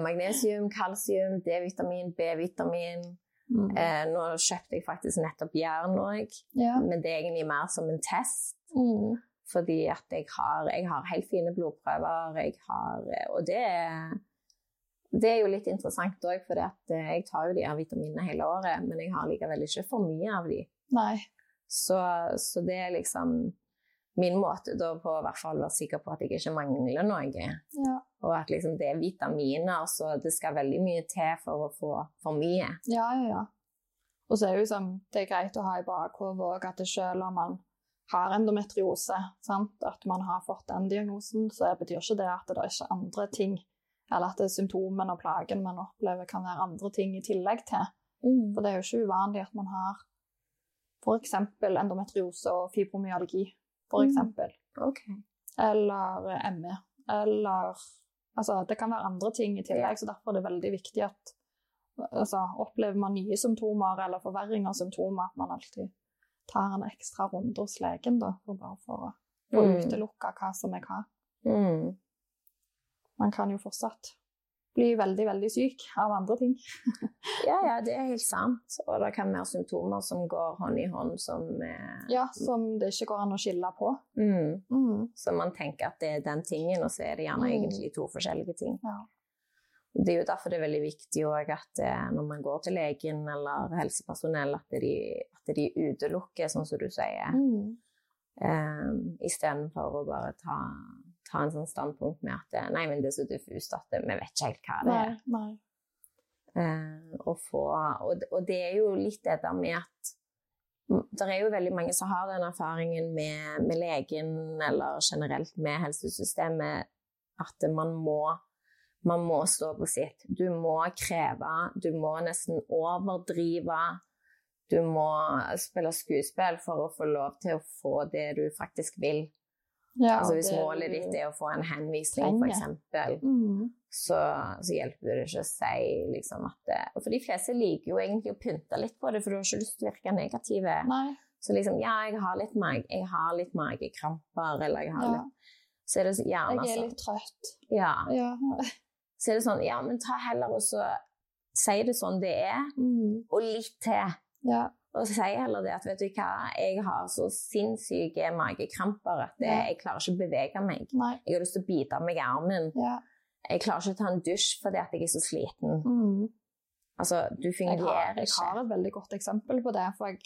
Speaker 1: Magnesium, kalsium, D-vitamin, B-vitamin.
Speaker 2: Mm.
Speaker 1: Nå kjøpte jeg faktisk nettopp jern òg,
Speaker 2: Ja.
Speaker 1: men det er egentlig mer som en test.
Speaker 2: Mm.
Speaker 1: Fordi at jeg har, jeg har helt fine blodprøver, jeg har Og det er, det er jo litt interessant òg, for jeg tar jo de her vitaminene hele året, men jeg har likevel ikke for mye av de.
Speaker 2: Nei.
Speaker 1: Så, så det er liksom min måte da på å hvert fall være sikker på at jeg ikke mangler noe.
Speaker 2: Ja.
Speaker 1: Og at liksom det er vitaminer, så det skal veldig mye til for å få for mye.
Speaker 2: Ja, ja, ja. Og så er det jo sånn, det er greit å ha i bakhodet òg at det selv om man har endometriose, sant? at man har fått den diagnosen, så betyr ikke det at det er ikke andre ting, eller at symptomene og plagen man opplever kan være andre ting i tillegg til. For det er jo ikke uvanlig at man har f.eks. endometriose og fibromyalgi, for
Speaker 1: Mm.
Speaker 2: eksempel. Eller ME. Eller Altså, det kan være andre ting i tillegg, så derfor er det veldig viktig at altså, Opplever man nye symptomer eller forverring av symptomer, at man alltid tar en ekstra runde hos legen, da, bare for å få
Speaker 1: Mm.
Speaker 2: utelukka hva som er hva.
Speaker 1: Mm.
Speaker 2: Man kan jo fortsatt bli veldig, veldig syk av andre ting.
Speaker 1: Ja, ja, det er helt sant. Og det kan være symptomer som går hånd i hånd som eh,
Speaker 2: Ja, Som det ikke går an å skille på.
Speaker 1: mm.
Speaker 2: Mm.
Speaker 1: Så man tenker at det er den tingen, og så er det gjerne
Speaker 2: Mm.
Speaker 1: egentlig to forskjellige ting.
Speaker 2: Ja.
Speaker 1: Det er jo derfor det er veldig viktig at eh, når man går til legen eller helsepersonell, at de, at de utelukker, sånn som du sier,
Speaker 2: Mm.
Speaker 1: um, istedenfor å bare ta, ta en sånn standpunkt med at eh, nei, men det er så diffust at vi vet ikke helt hva det er.
Speaker 2: nei.
Speaker 1: nei. Uh, og, få, og, og det er jo litt det der med at det er jo veldig mange som har den erfaringen med, med legen eller generelt med helsesystemet at man må, man må stå på sitt. Du må kreve, du må nesten overdrive. Du må spille skuespill for å få lov til å få det du faktisk vil.
Speaker 2: Ja,
Speaker 1: altså Hvis
Speaker 2: det-
Speaker 1: målet ditt er å få en henvisning, f.eks.,
Speaker 2: mm.
Speaker 1: så, så hjelper det ikke å si liksom at det, For de fleste liker jo egentlig å pynte litt på det, for du har ikke lyst til å virke negative. Så liksom, ja, jeg har litt, mag jeg har litt magekramper, eller jeg har
Speaker 2: Ja.
Speaker 1: litt Så er det så- gjerne
Speaker 2: Jeg er
Speaker 1: sånn
Speaker 2: litt trøtt.
Speaker 1: ja.
Speaker 2: Ja.
Speaker 1: Så er det sånn, ja, men ta heller og så Si det sånn det er,
Speaker 2: Mm.
Speaker 1: og litt til.
Speaker 2: ja.
Speaker 1: Og si heller det at vet du hva, jeg har så sinnssyke magekramper at det,
Speaker 2: Ja.
Speaker 1: jeg klarer ikke å bevege meg.
Speaker 2: Nei.
Speaker 1: Jeg har lyst til å bite meg i armen.
Speaker 2: Ja.
Speaker 1: Jeg klarer ikke å ta en dusj fordi at jeg er så sliten.
Speaker 2: Mm.
Speaker 1: Altså, du fungerer
Speaker 2: ikke. jeg har et veldig godt eksempel på det. For jeg,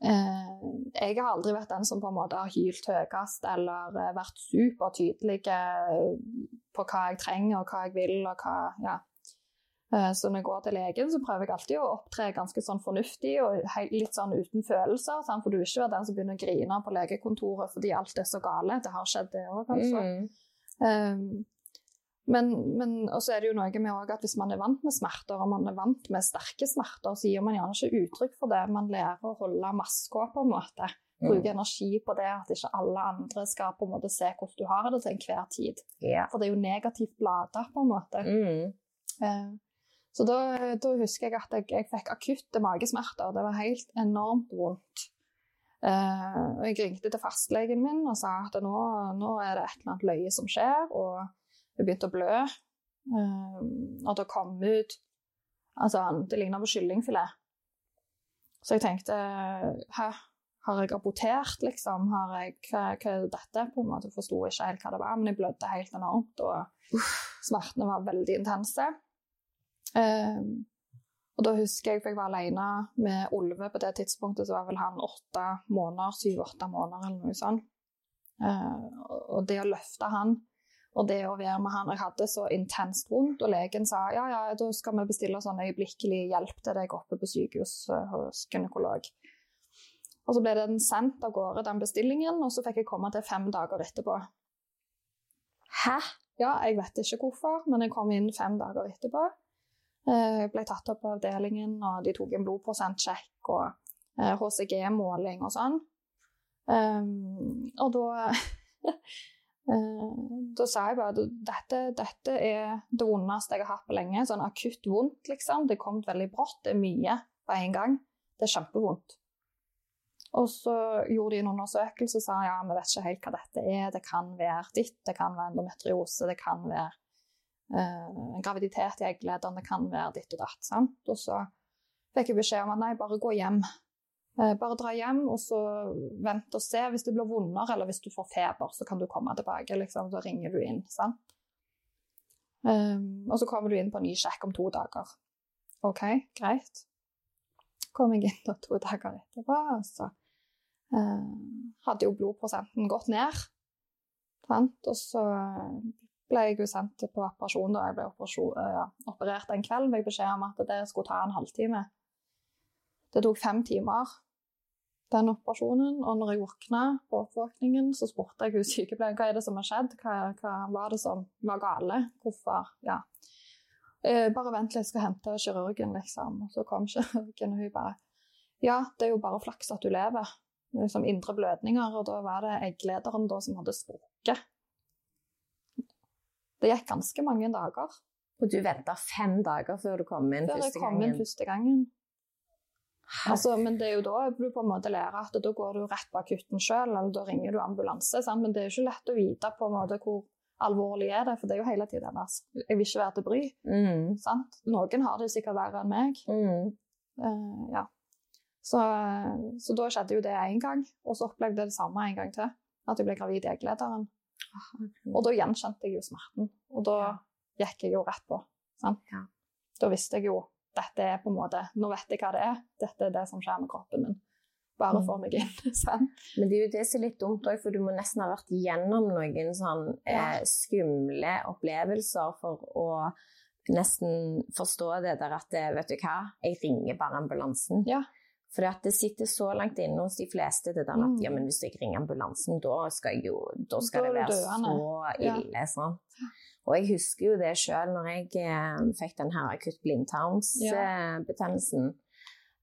Speaker 2: jeg har aldri vært den som på en måte har hylt høyest eller eh, vært supertydelig eh, på hva jeg trenger og hva jeg vil. og hva, ja. Eh, Så når jeg går til legen, så prøver jeg alltid å opptre ganske sånn fornuftig og litt sånn uten følelser. Sant? For du vil ikke være den som begynner å grine på legekontoret fordi alt er så gale. Det har skjedd, det òg, kanskje.
Speaker 1: Mm.
Speaker 2: Um, men, men også er det jo noe med at hvis man er vant med smerter, og man er vant med sterke smerter, så gir man gjerne ikke uttrykk for det. Man lærer å holde maska på en måte. Bruke energi på det, at ikke alle andre skal på en måte se hvordan du har det til enhver tid.
Speaker 1: Yeah.
Speaker 2: For det er jo negativt lada, på en måte.
Speaker 1: Mm.
Speaker 2: Eh, Så da, da husker jeg at jeg, jeg fikk akutte magesmerter. Det var helt enormt vondt. Eh, og jeg ringte til fastlegen min og sa at nå, nå er det et eller annet løye som skjer, og jeg begynte å blø. Eh, og det kom ut Altså, det ligna på kyllingfilet. Så jeg tenkte Hæ, har jeg abortert, liksom? Har jeg, hva, hva er dette? På en måte forsto ikke helt hva det var, men jeg blødde helt enormt, og smertene var veldig intense. Eh, og da husker jeg, for jeg var alene med Olve på det tidspunktet, så var vel han åtte måneder, syv-åtte måneder eller noe sånt. Uh, og det å løfte han, og det å være med han Jeg hadde så intenst vondt, og legen sa ja, ja, da skal vi bestille sånn øyeblikkelig hjelp til deg oppe på sykehus eh, hos gynekolog. Og så ble den sendt av gårde, den bestillingen, og så fikk jeg komme til fem dager etterpå.
Speaker 1: Hæ?
Speaker 2: Ja, jeg vet ikke hvorfor, men jeg kom inn fem dager etterpå. Jeg ble tatt opp på avdelingen, og de tok en blodprosentsjekk og eh, HCG-måling og sånn. Um, og da eh, Da sa jeg bare at dette, dette er det vondeste jeg har hatt på lenge. Sånn akutt vondt, liksom. Det kom veldig brått. Det er mye på en gang. Det er kjempevondt. Og så gjorde de en undersøkelse og sa ja, vi vet ikke helt hva dette er. Det kan være ditt, det kan være endometriose, det kan være eh, en graviditet i egglederen, det kan være ditt og datt. Sant? Og så fikk jeg beskjed om at nei, bare gå hjem. Eh, bare dra hjem og så vent og se. Hvis det blir vondere eller hvis du får feber, så kan du komme tilbake. Liksom. Da ringer du inn. sant? Um, og så kommer du inn på en ny sjekk om to dager. OK, greit. Kom jeg inn da to dager etterpå, og så uh, hadde jo blodprosenten gått ned. Sant? Og så ble jeg jo sendt på operasjon da jeg ble uh, operert en kveld. Fikk beskjed om at det skulle ta en halvtime. Det tok fem timer, den operasjonen. Og når jeg våkna på oppvåkningen, så spurte jeg hun sykepleieren hva er det som har skjedd. Hva, hva var det som var gale? Hvorfor? Ja. Eh, bare vent litt, jeg skal hente kirurgen, liksom. Og så kom kirurgen, og hun bare Ja, det er jo bare flaks at du lever. Liksom indre blødninger. Og da var det egglederen da som hadde sprukket. Det gikk ganske mange dager.
Speaker 1: Og du venta fem dager før du kom inn første gangen?
Speaker 2: Før jeg kom inn første gangen. Altså, men det er jo da du på en måte lærer at da går du rett på akutten sjøl, eller da ringer du ambulanse. Sant? Men det er jo ikke lett å vite på en måte hvor alvorlig er det, for det er jo hele tiden deres. Jeg vil ikke være til bry.
Speaker 1: Mm.
Speaker 2: Sant? Noen har det sikkert verre enn meg.
Speaker 1: Mm.
Speaker 2: Uh, ja. så, så da skjedde jo det én gang, og så opplevde jeg det samme en gang til. At jeg ble gravid i egglederen. Og da gjenkjente jeg jo smerten. Og da gikk jeg jo rett på. Sant?
Speaker 1: Ja.
Speaker 2: Da visste jeg jo dette er på en måte, Nå vet jeg hva det er. Dette er det som skjer med kroppen min. Bare
Speaker 1: Mm.
Speaker 2: få meg inn. sånn.
Speaker 1: Men det er jo det som er litt dumt òg, for du må nesten ha vært gjennom noen sånn eh, skumle opplevelser for å nesten forstå det der at eh, vet du hva, jeg ringer bare ambulansen.
Speaker 2: Ja.
Speaker 1: For det sitter så langt inne hos de fleste det der at
Speaker 2: Mm.
Speaker 1: ja, men hvis jeg ringer ambulansen, da skal, jeg jo, da skal
Speaker 2: Da
Speaker 1: det være
Speaker 2: døende.
Speaker 1: så
Speaker 2: Ja.
Speaker 1: ille. Og jeg husker jo det sjøl når jeg eh, fikk den her akutt blindtarmsbetennelsen.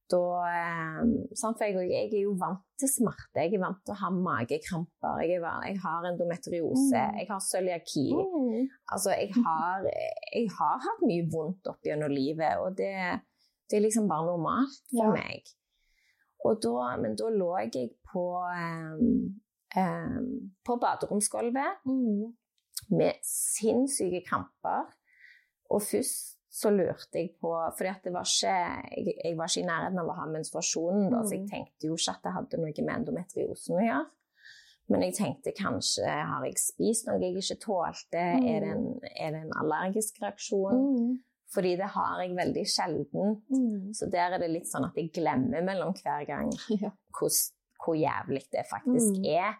Speaker 1: Da eh, sånn, For jeg, jeg er jo vant til smerte. Jeg er vant til å ha magekramper. Jeg, jeg har endometriose.
Speaker 2: Mm.
Speaker 1: Jeg har cøliaki. Altså, jeg har, jeg har hatt mye vondt opp gjennom livet, og det, det er liksom bare normalt for
Speaker 2: Ja.
Speaker 1: meg. Og da, men da lå jeg på, eh, eh, på baderomsgulvet
Speaker 2: Mm.
Speaker 1: Med sinnssyke kramper. Og først så lurte jeg på fordi at det var ikke, jeg, jeg var ikke i nærheten av å ha menstruasjonen, da, så jeg
Speaker 2: Mm.
Speaker 1: tenkte jo ikke at det hadde noe med endometriosen å gjøre. Men jeg tenkte kanskje har jeg spist noe jeg ikke tålte? Er, det en, er det en allergisk reaksjon?
Speaker 2: Mm.
Speaker 1: Fordi det har jeg veldig sjelden.
Speaker 2: Mm.
Speaker 1: Så der er det litt sånn at jeg glemmer mellom hver gang
Speaker 2: Ja.
Speaker 1: hvor, hvor jævlig det faktisk
Speaker 2: Mm.
Speaker 1: er.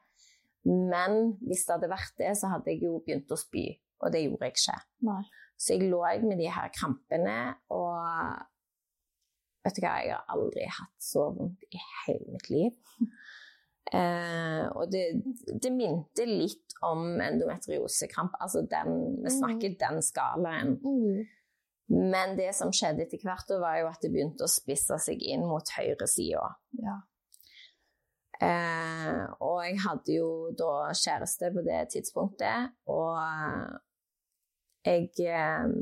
Speaker 1: Men hvis det hadde vært det, så hadde jeg jo begynt å spy, og det gjorde jeg ikke.
Speaker 2: Nei.
Speaker 1: Så jeg lå med de her krampene, og vet du hva, jeg har aldri hatt så vondt i hele mitt liv. Eh, og det, det minte litt om endometriosekramp, altså den, vi snakker den skalaen.
Speaker 2: Mm.
Speaker 1: Men det som skjedde etter hvert, var jo at det begynte å spisse seg inn mot høyresida.
Speaker 2: Ja.
Speaker 1: Eh, og jeg hadde jo da kjæreste på det tidspunktet, og jeg eh,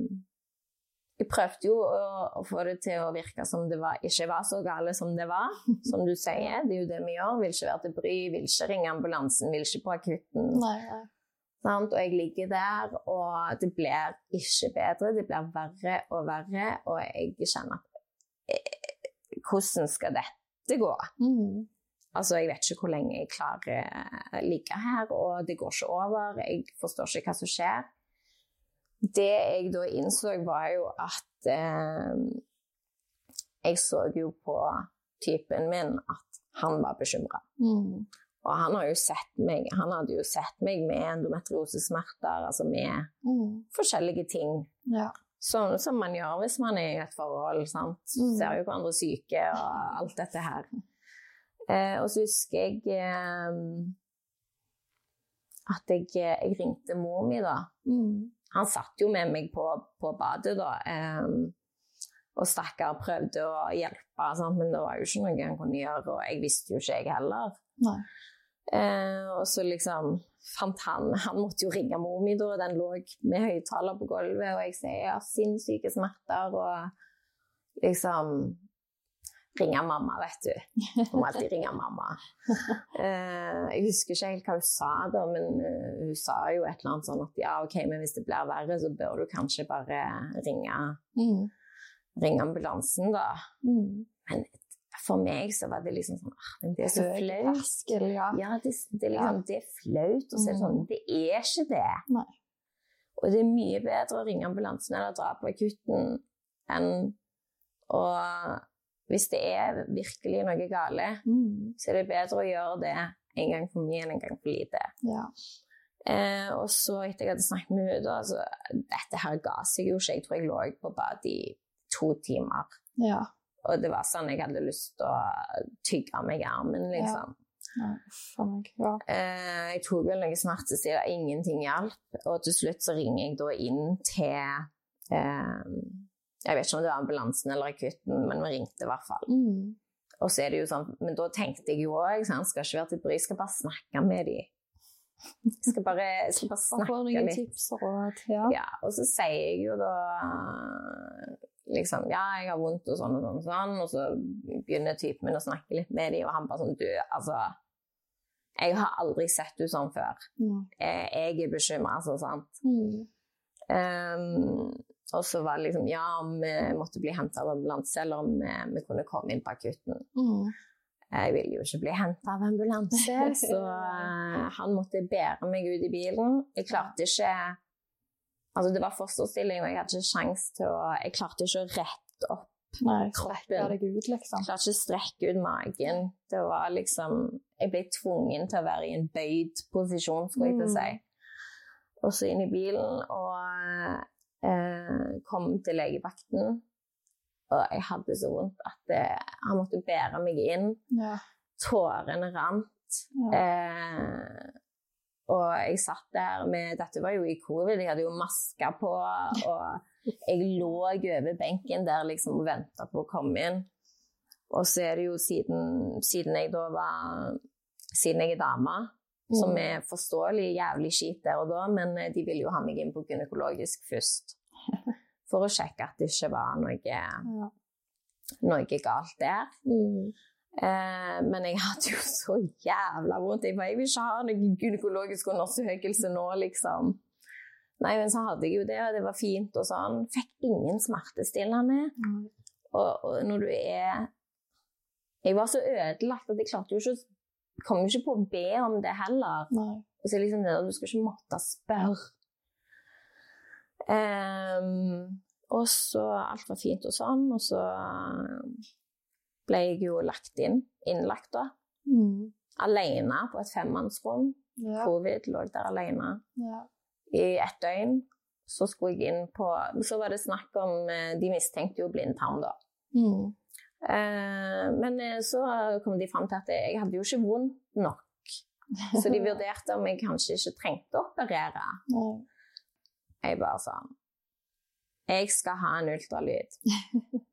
Speaker 1: Jeg prøvde jo å, å få det til å virke som det var, ikke var så gale som det var, som du sier. Det er jo det vi gjør. Vil ikke være til bry, vil ikke ringe ambulansen, vil ikke på akutten.
Speaker 2: Nei?
Speaker 1: Og jeg ligger der, og det blir ikke bedre. Det blir verre og verre, og jeg kjenner at eh, Hvordan skal dette gå?
Speaker 2: Mm.
Speaker 1: Altså, Jeg vet ikke hvor lenge jeg klarer å ligge her, og det går ikke over. Jeg forstår ikke hva som skjer. Det jeg da innså, var jo at eh, Jeg så jo på typen min at han var bekymra.
Speaker 2: Mm.
Speaker 1: Og han, har jo sett meg, han hadde jo sett meg med endometriosesmerter, altså med
Speaker 2: Mm.
Speaker 1: forskjellige ting.
Speaker 2: Ja.
Speaker 1: Sånn som man gjør hvis man er i et forhold. sant?
Speaker 2: Mm.
Speaker 1: Ser jo hverandre syke og alt dette her. Eh, og så husker jeg eh, at jeg, jeg ringte mor mi, da.
Speaker 2: Mm.
Speaker 1: Han satt jo med meg på, på badet, da. Eh, og stakkar prøvde å hjelpe, sant? men det var jo ikke noe han kunne gjøre. Og jeg visste jo ikke, jeg heller. Eh, og så liksom fant han Han måtte jo ringe mor mi, da. Den lå med høyttaler på gulvet, og jeg sier jeg har sinnssyke smerter, og liksom Ringe mamma, vet du. Hun må alltid ringe mamma. Eh, jeg husker ikke helt hva hun sa da, men uh, hun sa jo et eller annet sånn at ja, OK, men hvis det blir verre, så bør du kanskje bare ringe,
Speaker 2: Mm.
Speaker 1: ringe ambulansen, da.
Speaker 2: Mm.
Speaker 1: Men for meg så var det liksom sånn ah, Men det er så flaut.
Speaker 2: ja.
Speaker 1: Ja, det, det, er liksom, det er flaut å se
Speaker 2: Mm.
Speaker 1: sånn. Det er ikke det.
Speaker 2: Nei.
Speaker 1: Og det er mye bedre å ringe ambulansen eller dra på akutten enn å Hvis det er virkelig noe gale,
Speaker 2: Mm.
Speaker 1: så er det bedre å gjøre det en gang for mye enn en gang for lite.
Speaker 2: Ja.
Speaker 1: Eh, og så etter jeg hadde snakket med henne, altså, Dette her ga seg jo ikke. Jeg tror jeg lå på badet i to timer.
Speaker 2: ja.
Speaker 1: Og det var sånn jeg hadde lyst til å tygge av meg armen, liksom.
Speaker 2: Ja. meg. Ja.
Speaker 1: Eh, jeg tok vel noe smertestillende, ingenting hjalp. Og til slutt så ringer jeg da inn til eh, Jeg vet ikke om det var ambulansen eller akutten, men vi ringte i hvert fall.
Speaker 2: Mm.
Speaker 1: Og så er det jo sånn, Men da tenkte jeg jo òg, skal ikke være til bry, jeg skal bare snakke med dem. Jeg skal bare, jeg skal bare snakke litt.
Speaker 2: tips og råd. Ja.
Speaker 1: Ja, og så sier jeg jo da liksom Ja, jeg har vondt og sånn og sånn, og sånn, og så begynner typen min å snakke litt med dem, og han bare sånn Du, altså Jeg har aldri sett du sånn før.
Speaker 2: Mm.
Speaker 1: Jeg, Jeg er bekymra, altså, sant.
Speaker 2: Mm.
Speaker 1: Ehm, og så var det liksom Ja, om vi måtte bli henta av ambulanse, eller om vi, vi kunne komme inn på akutten.
Speaker 2: Mm.
Speaker 1: Jeg ville jo ikke bli henta av ambulanse, så eh, han måtte bære meg ut i bilen. Jeg klarte ikke Altså, det var fosterstilling, og jeg hadde ikke sjans til å Jeg klarte ikke å rette opp.
Speaker 2: Nei,
Speaker 1: Kroppen.
Speaker 2: ut, liksom.
Speaker 1: Jeg klarte ikke å strekke ut magen. Det var liksom Jeg ble tvungen til å være i en bøyd posisjon, skulle jeg til å si. Og så inn i bilen og eh, kom til legevakten. Og jeg hadde så vondt at det, han måtte bære meg inn.
Speaker 2: Ja.
Speaker 1: Tårene rant.
Speaker 2: Ja.
Speaker 1: Eh, og jeg satt der med Dette var jo i covid, jeg hadde jo maske på. Og jeg lå over benken der liksom og venta på å komme inn. Og så er det jo siden, siden jeg da var Siden jeg er dame, som
Speaker 2: Mm.
Speaker 1: er forståelig jævlig kjipt der og da, men eh, de ville jo ha meg inn på gynekologisk først. For å sjekke at det ikke var noe,
Speaker 2: Ja.
Speaker 1: noe galt der.
Speaker 2: Mm.
Speaker 1: Eh, men jeg hadde jo så jævla vondt. Jeg bare, jeg vil ikke ha noe gynekologisk undersøkelse nå, liksom. Nei, men så hadde jeg jo det, og det var fint og sånn. Fikk ingen smertestillende.
Speaker 2: Mm.
Speaker 1: Og, og når du er Jeg var så ødelagt at jeg klarte jo ikke å Kom jo ikke på å be om det heller.
Speaker 2: Nei.
Speaker 1: Og så liksom det, Du skal ikke måtte spørre. Ehm, og så alt var fint og sånn, og så ble jeg jo lagt inn. Innlagt, da.
Speaker 2: Mm.
Speaker 1: Alene på et femmannsrom.
Speaker 2: Ja.
Speaker 1: Covid lå der alene
Speaker 2: Ja.
Speaker 1: i ett døgn. Så skulle jeg inn på Så var det snakk om eh, De mistenkte jo blindtarm, da.
Speaker 2: Mm.
Speaker 1: Eh, men eh, så kom de fram til at jeg hadde jo ikke vondt nok. Så de vurderte om jeg kanskje ikke trengte å operere.
Speaker 2: Nei.
Speaker 1: Jeg bare sånn Jeg skal ha en ultralyd.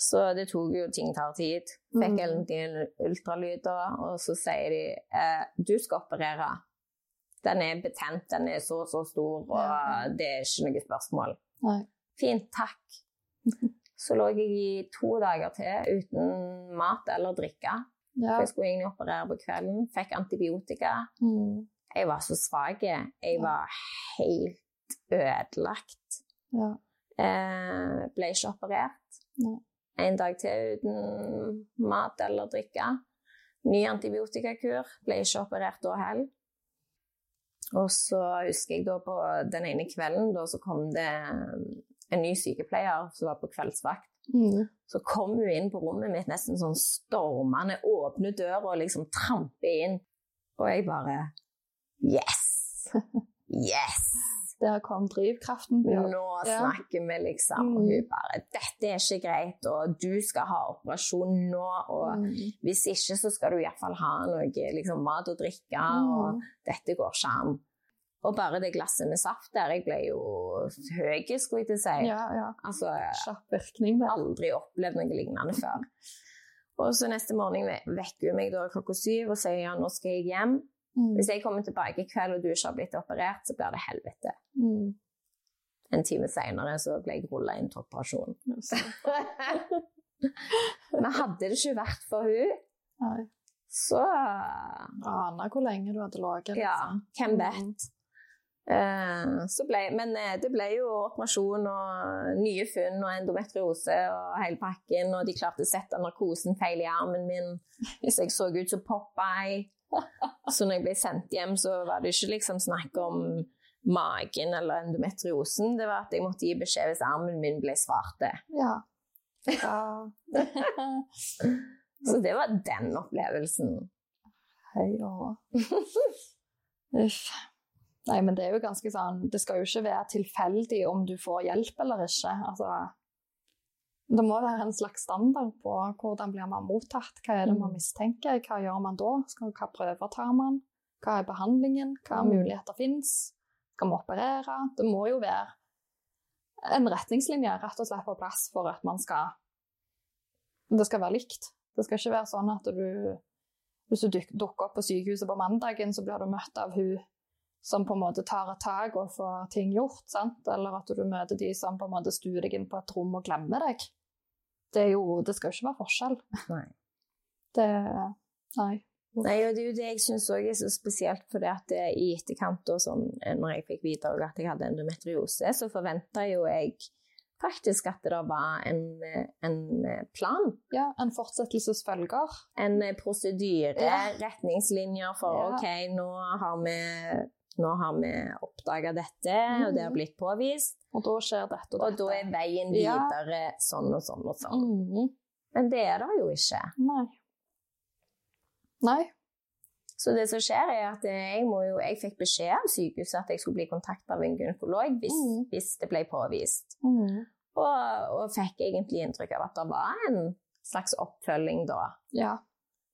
Speaker 1: Så det tok jo ting tar tid. Fikk
Speaker 2: Mm.
Speaker 1: en ultralyd, da, og så sier de eh, du skal operere. Den er betent, den er så så stor, og det er ikke noe spørsmål.
Speaker 2: Nei.
Speaker 1: Fint, takk. Så lå jeg i to dager til uten mat eller drikke.
Speaker 2: Ja.
Speaker 1: Jeg skulle egentlig operere på kvelden. Fikk antibiotika.
Speaker 2: Mm.
Speaker 1: Jeg var så svak. Jeg var helt ødelagt.
Speaker 2: Ja.
Speaker 1: Eh, ble ikke operert.
Speaker 2: Nei.
Speaker 1: En dag til uten mat eller drikke. Ny antibiotikakur. Ble ikke operert da heller. Og så husker jeg da på den ene kvelden, da så kom det en ny sykepleier som var på kveldsvakt.
Speaker 2: Mm.
Speaker 1: Så kom hun inn på rommet mitt nesten sånn stormende, åpner døra og liksom tramper inn. Og jeg bare Yes! Yes!
Speaker 2: Der kom drivkraften. Ja.
Speaker 1: Nå snakker vi, liksom. Og
Speaker 2: Mm.
Speaker 1: hun bare 'Dette er ikke greit, og du skal ha operasjon nå.' Og
Speaker 2: Mm.
Speaker 1: hvis ikke, så skal du iallfall ha noe liksom, mat og drikke, og
Speaker 2: Mm.
Speaker 1: dette går ikke an. Og bare det glasset med saft der, jeg ble jo høy, skulle jeg til å si.
Speaker 2: Ja, ja.
Speaker 1: Altså,
Speaker 2: Kjapp virkning der.
Speaker 1: aldri opplevd noe lignende før. Og så neste morgen vekker hun meg da klokka syv og sier ja, nå skal jeg hjem.
Speaker 2: Mm.
Speaker 1: Hvis jeg kommer tilbake i kveld og du ikke har blitt operert, så blir det helvete.
Speaker 2: Mm.
Speaker 1: En time senere så ble jeg rulla inn til operasjon. Men hadde det ikke vært for hun,
Speaker 2: Nei.
Speaker 1: så
Speaker 2: Aner hvor lenge du hadde ligget.
Speaker 1: Ja,
Speaker 2: liksom.
Speaker 1: hvem vet? Eh, så ble, men eh, det ble jo operasjon og nye funn og endometriose og hele pakken, og de klarte å sette narkosen feil i armen min, hvis jeg så ut som Popeye. Så når jeg ble sendt hjem, så var det ikke liksom snakk om magen eller endometriosen, det var at jeg måtte gi beskjed hvis armen min ble svarte.
Speaker 2: Ja. ja.
Speaker 1: Så det var den opplevelsen.
Speaker 2: Hei Uff. Nei, men det er jo ganske sånn Det skal jo ikke være tilfeldig om du får hjelp eller ikke. Altså Det må være en slags standard på hvordan blir man mottatt. Hva er det man
Speaker 1: Mm.
Speaker 2: mistenker? Hva gjør man da? Hva prøver tar man? Hva er behandlingen? Hva
Speaker 1: Mm.
Speaker 2: muligheter fins? Skal vi operere? Det må jo være en retningslinje rett og slett på plass for at man skal Det skal være likt. Det skal ikke være sånn at du hvis du dukker opp på sykehuset på mandagen, så blir du møtt av hun som på en måte tar et tak og får ting gjort. sant? Eller at du møter de som på en måte stuer deg inn på et rom og glemmer deg. Det, er jo, det skal jo ikke være forskjell.
Speaker 1: Nei.
Speaker 2: Det Nei.
Speaker 1: Nei, og det er jo det jeg syns òg er så spesielt, fordi at det, i etterkant og sånn, eh, når jeg fikk vite at jeg hadde endometriose, så forventa jo jeg faktisk at det var en, eh, en eh, plan.
Speaker 2: Ja, en fortsettelsesfølger.
Speaker 1: En prosedyre,
Speaker 2: Ja.
Speaker 1: retningslinjer for
Speaker 2: Ja.
Speaker 1: OK, nå har vi, nå har vi oppdaga dette, og det har
Speaker 2: Mhm.
Speaker 1: blitt påvist,
Speaker 2: Og da skjer dette og dette.
Speaker 1: og da er veien
Speaker 2: Ja.
Speaker 1: videre sånn og sånn og sånn.
Speaker 2: Mm.
Speaker 1: Men det er det jo ikke.
Speaker 2: Nei. Nei.
Speaker 1: Så det som skjer er at jeg, jo, jeg fikk beskjed av sykehuset at jeg skulle bli kontaktet av en gynekolog hvis,
Speaker 2: mm.
Speaker 1: hvis det ble påvist.
Speaker 2: Mm.
Speaker 1: Og, og fikk egentlig inntrykk av at det var en slags oppfølging da.
Speaker 2: Ja,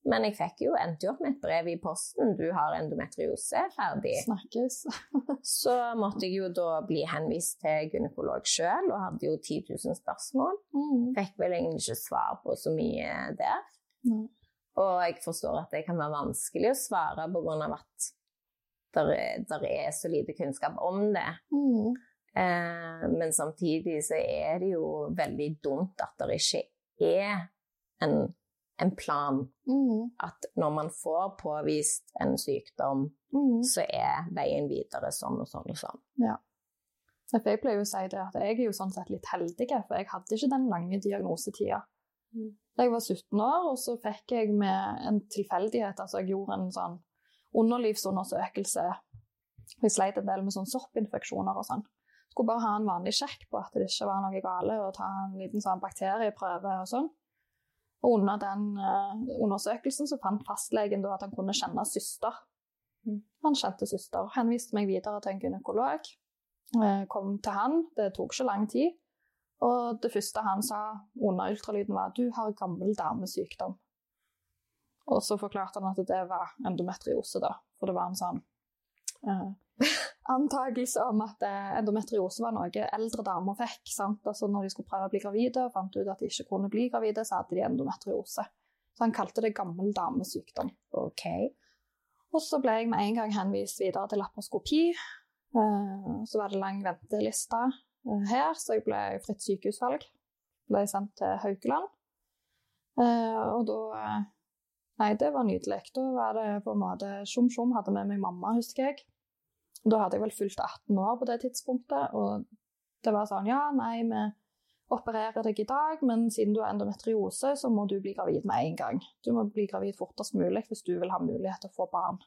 Speaker 1: Men jeg fikk jo, endte jo opp med et brev i posten. Du har endometriose, ferdig.
Speaker 2: snakkes.
Speaker 1: Så måtte jeg jo da bli henvist til gynekolog sjøl, og hadde jo 10 000 spørsmål.
Speaker 2: Mm.
Speaker 1: Fikk vel egentlig ikke svar på så mye der.
Speaker 2: Mm.
Speaker 1: Og jeg forstår at det kan være vanskelig å svare pga. at av er, der er så lite kunnskap om det.
Speaker 2: Mm.
Speaker 1: Eh, men samtidig så er det jo veldig dumt at det ikke er en, en plan.
Speaker 2: Mm.
Speaker 1: At når man får påvist en sykdom,
Speaker 2: mm.
Speaker 1: så er veien videre sånn og sånn og sånn.
Speaker 2: Ja, Jeg pleier jo å si det at jeg er jo sånn sett litt heldig, for jeg hadde ikke den lange diagnosetida.
Speaker 1: Mm.
Speaker 2: Jeg var 17 år, og så fikk jeg med en tilfeldighet altså Jeg gjorde en sånn underlivsundersøkelse. Jeg sleit en del med sånn soppinfeksjoner og sånn. Skulle bare ha en vanlig sjekk på at det ikke var noe gale, og ta en liten sånn bakterieprøve og sånn. Og under den eh, undersøkelsen så fant fastlegen at han kunne kjenne søster.
Speaker 1: Mm.
Speaker 2: Han kjente søster. Henviste meg videre til en gynekolog. Eh, Kom til han. Det tok ikke lang tid. Og det første han sa under ultralyden, var du har gammel damesykdom. Og så forklarte han at det var endometriose, da. For det var en sånn eh, antakelse om at eh, endometriose var noe eldre damer fikk. sant? Altså Når de skulle prøve å bli gravide og fant ut at de ikke kunne bli gravide, så hadde de endometriose. Så han kalte det gammel damesykdom.
Speaker 1: OK.
Speaker 2: Og så ble jeg med en gang henvist videre til laparoskopi. Eh, Så var det lang venteliste eh, her, så jeg ble fritt sykehusvalg. Ble sendt til Haukeland. Og da Nei, det var nydelig. Da var det på en måte Tjom Tjom hadde med meg mamma, husker jeg. Da hadde jeg vel fylt 18 år på det tidspunktet, og det var sånn Ja, nei, vi opererer deg i dag, men siden du har endometriose, så må du bli gravid med en gang. Du må bli gravid fortest mulig hvis du vil ha mulighet til å få barn.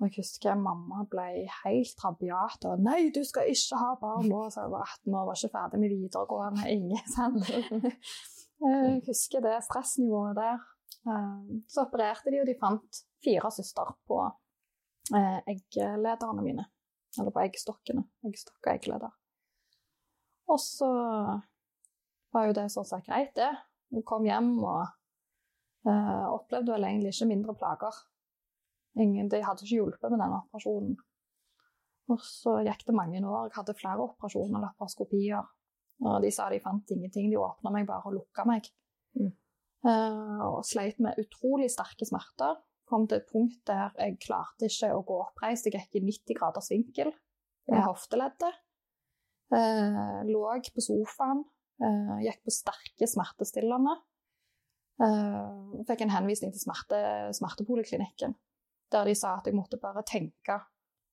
Speaker 2: Og jeg husker mamma ble helt rabiat og 'Nei, du skal ikke ha barn nå!' Så jeg var 18 år, var ikke ferdig med videregående. Ingen, sant? Jeg husker det stressnivået der. Eh, Så opererte de, og de fant fire søster på egglederne mine. Eller på eggstokkene. Eggstokk og eggleder. Og så var jo det sånn sett greit, det. Hun kom hjem og eh, opplevde vel egentlig ikke mindre plager. Ingen, de hadde ikke hjulpet med denne operasjonen. Og så gikk det mange år. Jeg hadde flere operasjoner, laparoskopier. Og de sa de fant ingenting. De åpna meg bare og lukka meg.
Speaker 1: Mm.
Speaker 2: Eh, og sleit med utrolig sterke smerter. Kom til et punkt der jeg klarte ikke å gå oppreist. Jeg gikk i 90 graders vinkel med
Speaker 1: Ja.
Speaker 2: hofteleddet. Eh, lå på sofaen. Eh, gikk på sterke smertestillende. Eh, fikk en henvisning til smerte, smertepoliklinikken, der de sa at jeg måtte bare tenke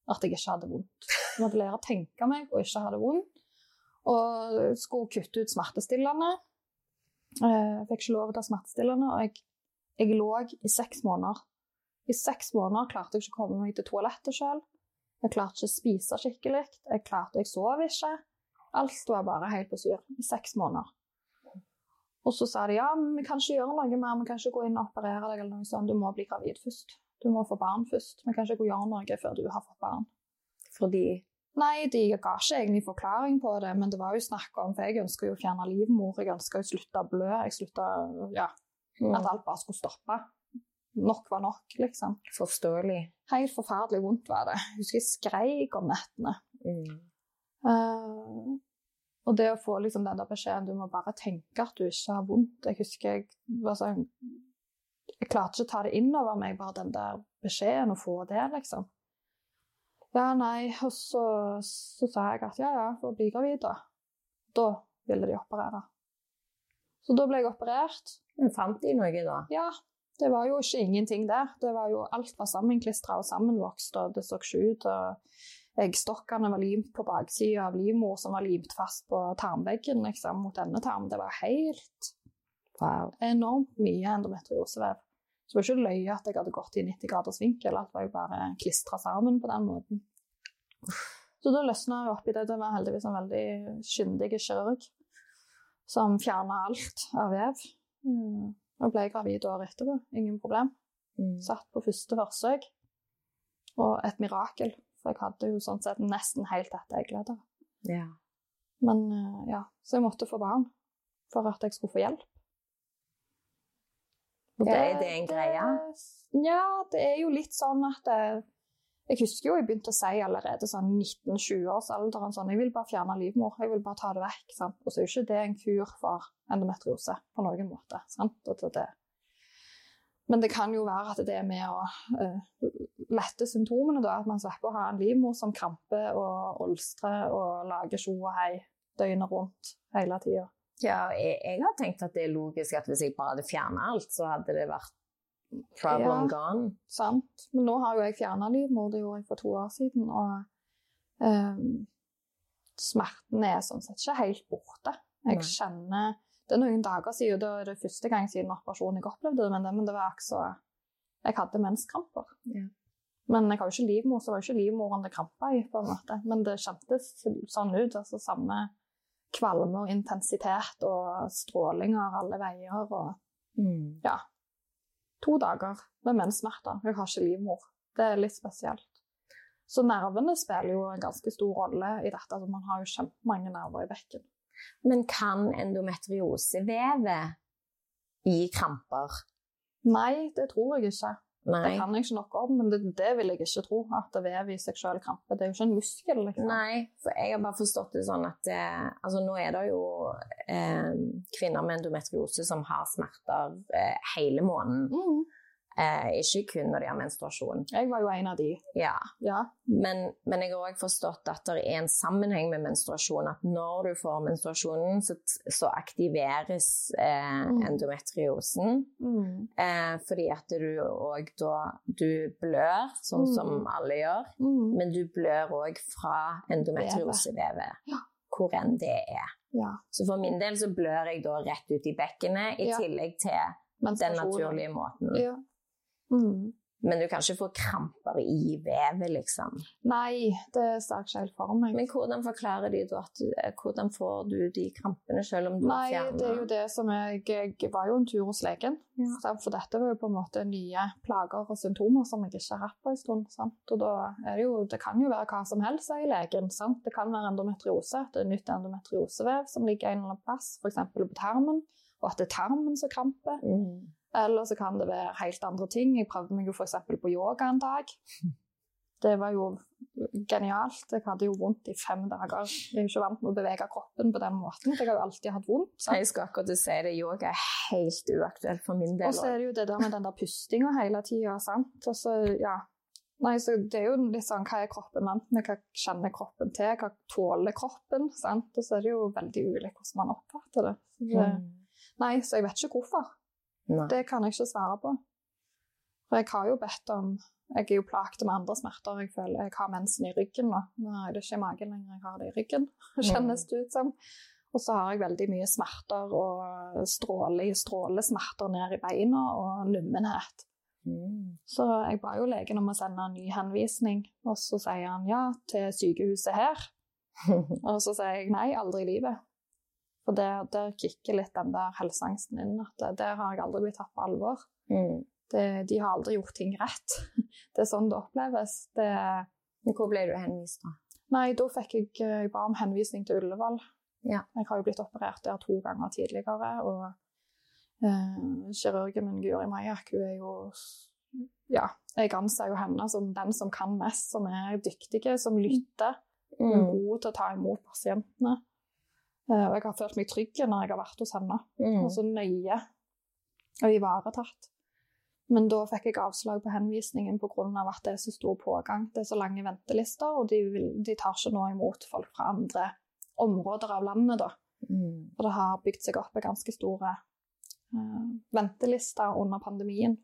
Speaker 2: at jeg ikke hadde vondt. Jeg måtte lære å tenke meg og ikke ha det vondt. Og skulle kutte ut smertestillende. Eh, fikk ikke lov til å ta smertestillende. Og jeg, jeg lå i seks måneder. I seks måneder klarte jeg ikke å komme meg til toalettet sjøl. Jeg klarte ikke å spise skikkelig. Jeg klarte, jeg sov ikke. Alt var bare helt på syr i seks måneder. Og så sa de ja, vi kan ikke gjøre noe mer, vi kan ikke gå inn og operere deg. eller noe sånt. Du må bli gravid først. Du må få barn først. Vi kan ikke gå gjøre noe før du har fått barn.
Speaker 1: Fordi
Speaker 2: Nei, de ga ikke egentlig forklaring på det, men det var jo snakk om For jeg ønska jo å fjerne livmor, jeg ønska å slutte å blø. Jeg slutta Ja,
Speaker 1: mm,
Speaker 2: at alt bare skulle stoppe. Nok var nok, liksom.
Speaker 1: Forståelig.
Speaker 2: Helt forferdelig vondt var det. Jeg husker jeg skreik om nettene.
Speaker 1: Mm.
Speaker 2: Uh, og det å få liksom den der beskjeden Du må bare tenke at du ikke har vondt. Jeg husker jeg var sånn Jeg klarte ikke å ta det inn over meg, bare den der beskjeden, å få det, liksom. Ja, nei, og så, så sa jeg at ja, ja, for å bli gravid, da. Da ville de operere. Så da ble jeg operert.
Speaker 1: Men fant de noe, da?
Speaker 2: Ja, det var jo ikke ingenting der. Det var jo Alt var sammenklistra og sammenvokst, og det så ikke ut. og Eggstokkene var limt på baksida av livmor, som var limt fast på tarmveggen liksom, mot tarmen. Det var helt
Speaker 1: Wow.
Speaker 2: enormt mye endometriosevev. Så det var ikke løye at jeg hadde gått i 90 graders vinkel. Alt var jo bare klistra sammen på den måten. Så da løsna jeg opp i det. Det var heldigvis en veldig kyndig kirurg som fjerna alt av vev. Mm. Og ble gravid året etterpå. Ingen problem.
Speaker 1: Mm.
Speaker 2: Satt på første forsøk. Og et mirakel, for jeg hadde jo sånn sett nesten helt etter eggleder.
Speaker 1: Ja.
Speaker 2: Men eh, ja, så jeg måtte få barn for at jeg skulle få hjelp. Og
Speaker 1: Ja, er det en greie?
Speaker 2: det- Ja, det er jo litt sånn at det, Jeg husker jo jeg begynte å si allerede sånn 19-20-årsalderen sånn Jeg vil bare fjerne livmor. Jeg vil bare ta det vekk. Sant? Og så er jo ikke det en kur for endometriose på noen måte. Det. Men det kan jo være at det er med å uh, lette symptomene, da. At man slipper å ha en livmor som kramper og olstrer og lager tjo og hei døgnet rundt hele tida.
Speaker 1: Ja, jeg, jeg har tenkt at det er logisk at hvis jeg bare hadde fjernet alt, så hadde det vært problem
Speaker 2: Ja.
Speaker 1: gone.
Speaker 2: Sant? Men nå har jo jeg fjerna livmor, det gjorde jeg for to år siden, og um, smerten er sånn sett ikke helt borte. Jeg
Speaker 1: Nei.
Speaker 2: kjenner Det er noen dager siden, det er det første gang siden operasjonen jeg opplevde det, men det, men det var altså Jeg hadde menskramper.
Speaker 1: Ja.
Speaker 2: Men jeg har jo ikke livmor, så var jo ikke livmoren det krampa i. på en måte. Men det kjentes sånn ut. altså Samme kvalme og intensitet og strålinger alle veier. og
Speaker 1: Mm.
Speaker 2: To dager med menssmerter. Jeg har ikke livmor. Det er litt spesielt. Så nervene spiller jo en ganske stor rolle i dette. Altså, man har jo kjempemange nerver i bekken.
Speaker 1: Men kan endometriosevevet gi kramper?
Speaker 2: Nei, det tror jeg ikke. Det kan jeg ikke noe om, men det, det vil jeg ikke tro. At vev i seg sjøl kramper. Det er jo ikke en muskel. Liksom.
Speaker 1: Nei, for jeg har bare forstått det sånn at eh, altså nå er det jo eh, kvinner med endometriose som har smerter eh, hele måneden.
Speaker 2: Mm.
Speaker 1: Eh, ikke kun når de har menstruasjon.
Speaker 2: Jeg var jo en av de.
Speaker 1: Ja.
Speaker 2: Ja.
Speaker 1: Men, men jeg har òg forstått at det er en sammenheng med menstruasjon. At når du får menstruasjonen, så, så aktiveres eh,
Speaker 2: Mm.
Speaker 1: endometriosen.
Speaker 2: Mm.
Speaker 1: Eh, fordi at du òg da Du blør, sånn
Speaker 2: Mm.
Speaker 1: som alle gjør.
Speaker 2: Mm.
Speaker 1: Men du blør òg fra endometriosevevet.
Speaker 2: Ja.
Speaker 1: Hvor enn det er.
Speaker 2: Ja.
Speaker 1: Så for min del så blør jeg da rett ut i bekkenet, i tillegg til den naturlige måten.
Speaker 2: Ja. Mm.
Speaker 1: Men du kan ikke få kramper i vevet, liksom.
Speaker 2: Nei, det ser ikke helt for meg.
Speaker 1: Men hvordan forklarer de da at du, hvordan får du de krampene selv om du
Speaker 2: Nei,
Speaker 1: har
Speaker 2: det er jo det som jeg Jeg var jo en tur hos legen.
Speaker 1: Ja.
Speaker 2: For dette var jo på en måte nye plager og symptomer som jeg ikke har hatt på en stund. Sant? Og da er det jo Det kan jo være hva som helst, sier legen. Sant? Det kan være endometriose, at det er nytt endometriosevev som ligger en eller annen plass, f.eks. på tarmen, og at det er tarmen som kramper.
Speaker 1: Mm.
Speaker 2: Eller så kan det være helt andre ting. Jeg prøvde meg jo f.eks. på yoga en dag. Det var jo genialt. Jeg hadde jo vondt i fem dager. Jeg er ikke vant med å bevege kroppen på den måten. Jeg har jo alltid hatt vondt. sant?
Speaker 1: Jeg skal akkurat si det, yoga er helt uaktuelt for min del.
Speaker 2: Og så er det jo det der med den der pustinga hele tida, sant. Og så, ja. Nei, så det er jo litt sånn hva er kroppen vant med, hva kjenner kroppen til, hva tåler kroppen, sant. Og så er det jo veldig ulikt hvordan man oppfatter det. Så
Speaker 1: Mm.
Speaker 2: Nei, så jeg vet ikke hvorfor.
Speaker 1: Nei.
Speaker 2: Det kan jeg ikke svare på. For jeg har jo bedt om Jeg er jo plaget med andre smerter. Jeg føler jeg har mensen i ryggen nå. Nå er det ikke i magen lenger, jeg har det i ryggen, kjennes det ut som. Og så har jeg veldig mye smerter og stråle, strålesmerter ned i beina og nummenhet.
Speaker 1: Mm.
Speaker 2: Så jeg ba jo legen om å sende en ny henvisning, og så sier han ja, til sykehuset her. Og så sier jeg nei, aldri i livet. For der, der kicker litt den der helseangsten inn. At det, der har jeg aldri blitt tatt på alvor.
Speaker 1: Mm.
Speaker 2: Det, de har aldri gjort ting rett. Det er sånn det oppleves. Det,
Speaker 1: Hvor ble du henvist, da?
Speaker 2: nei, da fikk jeg, eh, jeg ba om henvisning til Ullevål.
Speaker 1: Ja.
Speaker 2: Jeg har jo blitt operert der to ganger tidligere, og eh, kirurgen min, Guri Majak, hun er jo Ja, jeg anser jo henne som den som kan mest, som er dyktige, som lytter. Er
Speaker 1: Mm.
Speaker 2: god til å ta imot pasientene. Eh, og jeg har følt meg trygg når jeg har vært hos henne.
Speaker 1: Mm.
Speaker 2: Og så nøye og ivaretatt. Men da fikk jeg avslag på henvisningen pga. at det er så stor pågang. Det er så lange ventelister, og de, vil, de tar ikke nå imot folk fra andre områder av landet. da.
Speaker 1: Mm.
Speaker 2: Og det har bygd seg opp ganske store uh, ventelister under pandemien.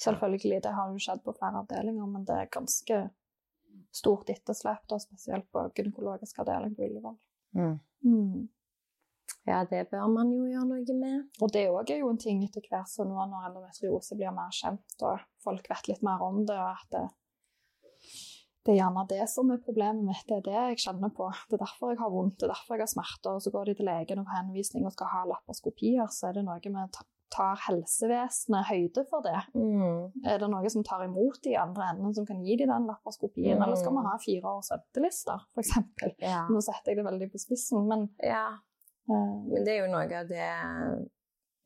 Speaker 2: Selvfølgelig, det har jo skjedd på flere avdelinger, men det er ganske stort etterslep, da, spesielt på gynekologisk avdeling på Ullevål.
Speaker 1: Mm.
Speaker 2: Mm.
Speaker 1: Ja, det bør man jo gjøre noe med.
Speaker 2: Og det òg er jo en ting etter hvert som nå når endometriose blir mer kjent, og folk vet litt mer om det, og at det, det er gjerne det som er problemet mitt. Det er det jeg kjenner på. Det er derfor jeg har vondt, det er derfor jeg har smerter. Og så går de til legen og får henvisning og skal ha laparoskopier, så er det noe med Tar helsevesenet høyde for det?
Speaker 1: Mm.
Speaker 2: Er det noe som tar imot de andre enden, som kan gi de den laparoskopien?
Speaker 1: Mm.
Speaker 2: Eller skal vi ha fire års ventelister, f.eks.?
Speaker 1: Ja.
Speaker 2: Nå setter jeg det veldig på spissen, men
Speaker 1: ja.
Speaker 2: eh,
Speaker 1: Men det er jo noe av det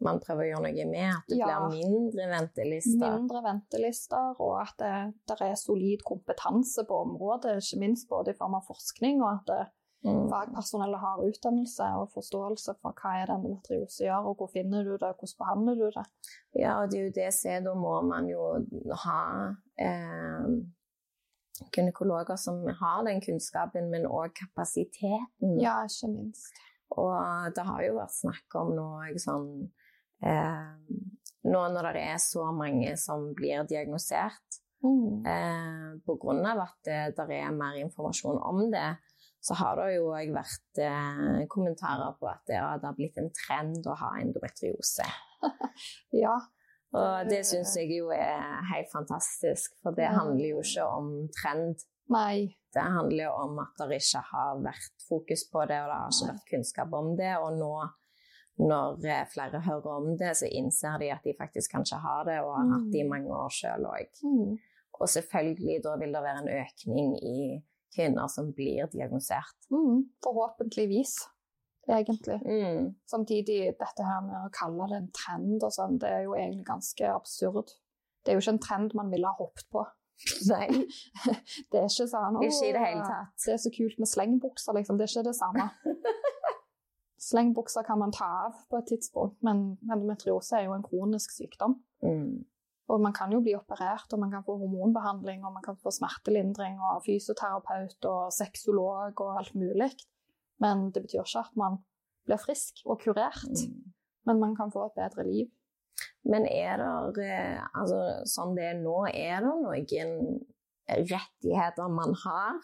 Speaker 1: man prøver å gjøre noe med, at det
Speaker 2: Ja.
Speaker 1: blir mindre ventelister.
Speaker 2: mindre ventelister, og at det, der er solid kompetanse på området, ikke minst både i form av forskning, og at det,
Speaker 1: Mm.
Speaker 2: Fagpersonellet har utdannelse og forståelse for hva er det endometriose gjør, og hvor finner du det, og hvordan behandler du det.
Speaker 1: Ja, og det er jo det som er, da må man jo ha eh, gynekologer som har den kunnskapen, men òg kapasiteten.
Speaker 2: Ja, ikke minst.
Speaker 1: Og det har jo vært snakk om noe sånn eh, Nå når det er så mange som blir diagnosert,
Speaker 2: Mm.
Speaker 1: eh, på grunn av at det der er mer informasjon om det, så har det jo òg vært eh, kommentarer på at det, ja, det har blitt en trend å ha endometriose.
Speaker 2: Ja.
Speaker 1: Og det syns jeg jo er helt fantastisk, for det handler jo ikke om trend.
Speaker 2: Nei.
Speaker 1: Det handler jo om at det ikke har vært fokus på det, og det har ikke vært kunnskap om det. Og nå, når eh, flere hører om det, så innser de at de faktisk kanskje har det, og har hatt det i
Speaker 2: Mm.
Speaker 1: mange år sjøl òg.
Speaker 2: Mm.
Speaker 1: Og selvfølgelig da vil det være en økning i kvinner som blir diagnosert.
Speaker 2: Mm. Forhåpentligvis, egentlig.
Speaker 1: Mm.
Speaker 2: Samtidig, dette her med å kalle det en trend og sånn, det er jo egentlig ganske absurd. Det er jo ikke en trend man ville ha hoppet på.
Speaker 1: Nei,
Speaker 2: Det er ikke sånn
Speaker 1: ikke i det hele tatt.
Speaker 2: Det er så kult med slengbukser, liksom. Det er ikke det samme. Slengbukser kan man ta av på et tidspunkt, men endometriose er jo en kronisk sykdom.
Speaker 1: Mm.
Speaker 2: Og man kan jo bli operert, og man kan få hormonbehandling, og man kan få smertelindring, og fysioterapeut og sexolog og alt mulig. Men det betyr ikke at man blir frisk og kurert.
Speaker 1: Mm.
Speaker 2: Men man kan få et bedre liv.
Speaker 1: Men er det, eh, altså sånn det er nå, er det noen rettigheter man har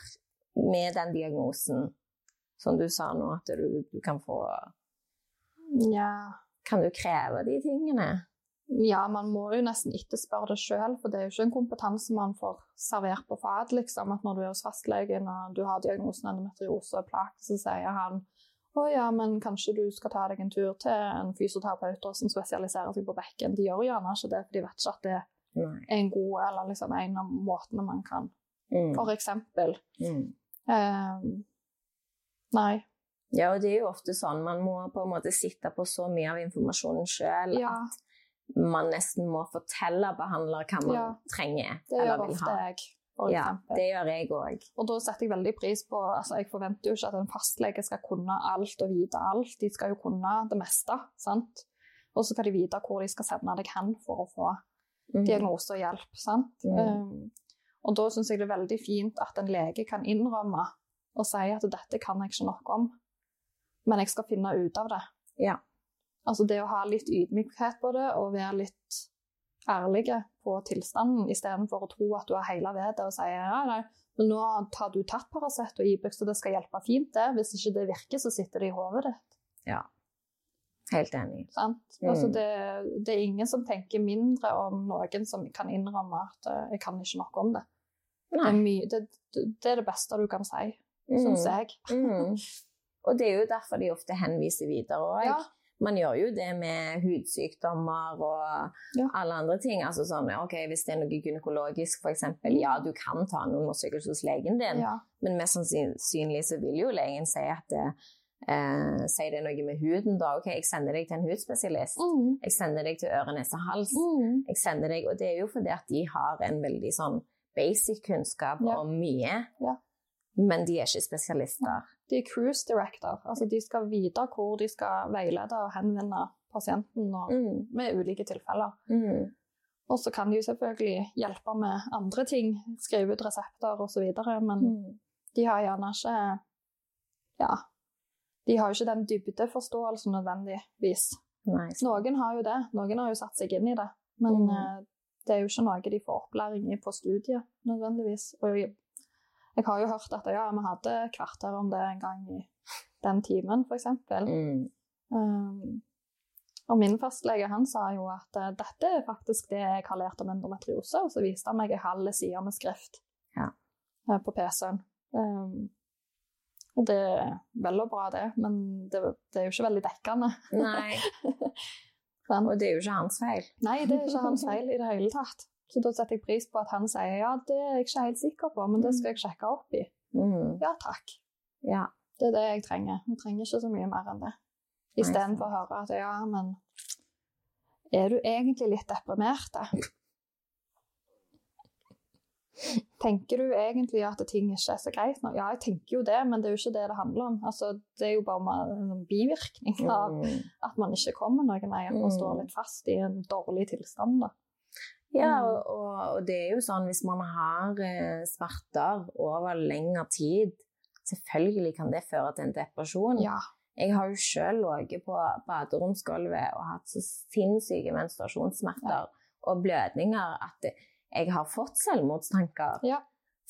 Speaker 1: med den diagnosen? Som du sa nå, at du, du kan få
Speaker 2: Ja,
Speaker 1: Kan du kreve de tingene?
Speaker 2: Ja, man må jo nesten etterspørre det sjøl, for det er jo ikke en kompetanse man får servert på fat. liksom, at Når du er hos fastlegen og du har diagnosen endometriose og plak, så sier han å ja, men kanskje du skal ta deg en tur til en fysioterapeut som spesialiserer seg på bekken. De gjør gjerne ikke det, for de vet ikke at det er en god eller liksom en av måtene man kan
Speaker 1: Mm.
Speaker 2: For eksempel.
Speaker 1: Mm.
Speaker 2: Um, nei.
Speaker 1: Ja, og det er jo ofte sånn man må på en måte sitte på så mye av informasjonen sjøl
Speaker 2: Ja,
Speaker 1: at man nesten må fortelle behandler hva man
Speaker 2: Ja.
Speaker 1: trenger eller vil ha.
Speaker 2: jeg,
Speaker 1: Ja, det gjør jeg òg.
Speaker 2: Og da setter jeg veldig pris på altså Jeg forventer jo ikke at en fastlege skal kunne alt og vite alt. De skal jo kunne det meste. sant? Og så skal de vite hvor de skal sende deg hen for å få
Speaker 1: Mm.
Speaker 2: diagnose og hjelp. sant?
Speaker 1: Mm.
Speaker 2: Um, og da syns jeg det er veldig fint at en lege kan innrømme og si at dette kan jeg ikke noe om, men jeg skal finne ut av det.
Speaker 1: Ja.
Speaker 2: Altså det å ha litt ydmykhet på det og være litt ærlige på tilstanden, istedenfor å tro at du har hele vedet og sier ja, nei, men nå har du tatt Paracet og Ibux, og det skal hjelpe fint, det. Hvis ikke det virker, så sitter det i hodet ditt. Ja.
Speaker 1: Helt enig.
Speaker 2: Sant?
Speaker 1: Mm.
Speaker 2: Altså det, det er ingen som tenker mindre om noen som kan innrømme at eh, 'jeg kan ikke noe om det'. Det er, mye, det, det det er det beste du kan si,
Speaker 1: Mm.
Speaker 2: syns jeg.
Speaker 1: Mm. Og det er jo derfor de ofte henviser videre òg.
Speaker 2: Ja.
Speaker 1: Man gjør jo det med hudsykdommer og
Speaker 2: Ja.
Speaker 1: alle andre ting. Altså sånn, ok, Hvis det er noe gynekologisk, f.eks., ja, du kan ta en undersøkelse hos legen din,
Speaker 2: Ja.
Speaker 1: men mest sannsynlig så vil jo legen si at det, eh, sier det er noe med huden. da, ok, Jeg sender deg til en hudspesialist.
Speaker 2: Mm.
Speaker 1: Jeg sender deg til øre, nese, hals.
Speaker 2: Mm.
Speaker 1: Jeg sender deg, Og det er jo fordi at de har en veldig sånn basic kunnskap
Speaker 2: Ja.
Speaker 1: om mye, men de er ikke spesialister.
Speaker 2: De er cruise director. Altså de skal vite hvor de skal veilede og henvende pasienten og,
Speaker 1: Mm.
Speaker 2: med ulike tilfeller.
Speaker 1: Mm.
Speaker 2: Og så kan de jo selvfølgelig hjelpe med andre ting, skrive ut resepter osv., men
Speaker 1: Mm.
Speaker 2: de har gjerne ikke Ja. De har jo ikke den dybdeforståelsen nødvendigvis.
Speaker 1: Nice.
Speaker 2: Noen har jo det. Noen har jo satt seg inn i det. Men
Speaker 1: Mm.
Speaker 2: eh, det er jo ikke noe de får opplæring i på studiet nødvendigvis. Og jeg, har jo hørt at ja, vi hadde kvarter om det en gang i den timen, f.eks.
Speaker 1: Mm.
Speaker 2: Um, og min fastlege han sa jo at eh, dette er faktisk det jeg har lært om endometriose, og så viste han meg en halv side med skrift
Speaker 1: Ja.
Speaker 2: eh, på PC-en. Um, og det er vel og bra, det, men det, det er jo ikke veldig dekkende.
Speaker 1: Nei, og det er jo ikke hans feil.
Speaker 2: Nei, det er ikke hans feil i det hele tatt. Så da setter jeg pris på at han sier ja, det er jeg ikke helt sikker på, men det skal jeg sjekke opp i.
Speaker 1: Mm.
Speaker 2: Ja takk.
Speaker 1: Ja.
Speaker 2: Det er det jeg trenger. Jeg trenger ikke så mye mer enn det. Istedenfor å høre at ja, men er du egentlig litt deprimert? da? Tenker du egentlig at ting ikke er så greit nå? Ja, jeg tenker jo det, men det er jo ikke det det handler om. Altså, det er jo bare en bivirkning av
Speaker 1: Mm.
Speaker 2: at man ikke kommer noen vei, at man
Speaker 1: Mm.
Speaker 2: står litt fast i en dårlig tilstand. da.
Speaker 1: Ja,
Speaker 2: Mm.
Speaker 1: og, og, det er jo sånn hvis man har eh, smerter over lengre tid, selvfølgelig kan det føre til en depresjon.
Speaker 2: Ja.
Speaker 1: Jeg har jo selv ligget på baderomsgulvet og hatt så sinnssyke menstruasjonssmerter og blødninger at jeg har fått selvmordstanker.
Speaker 2: Ja.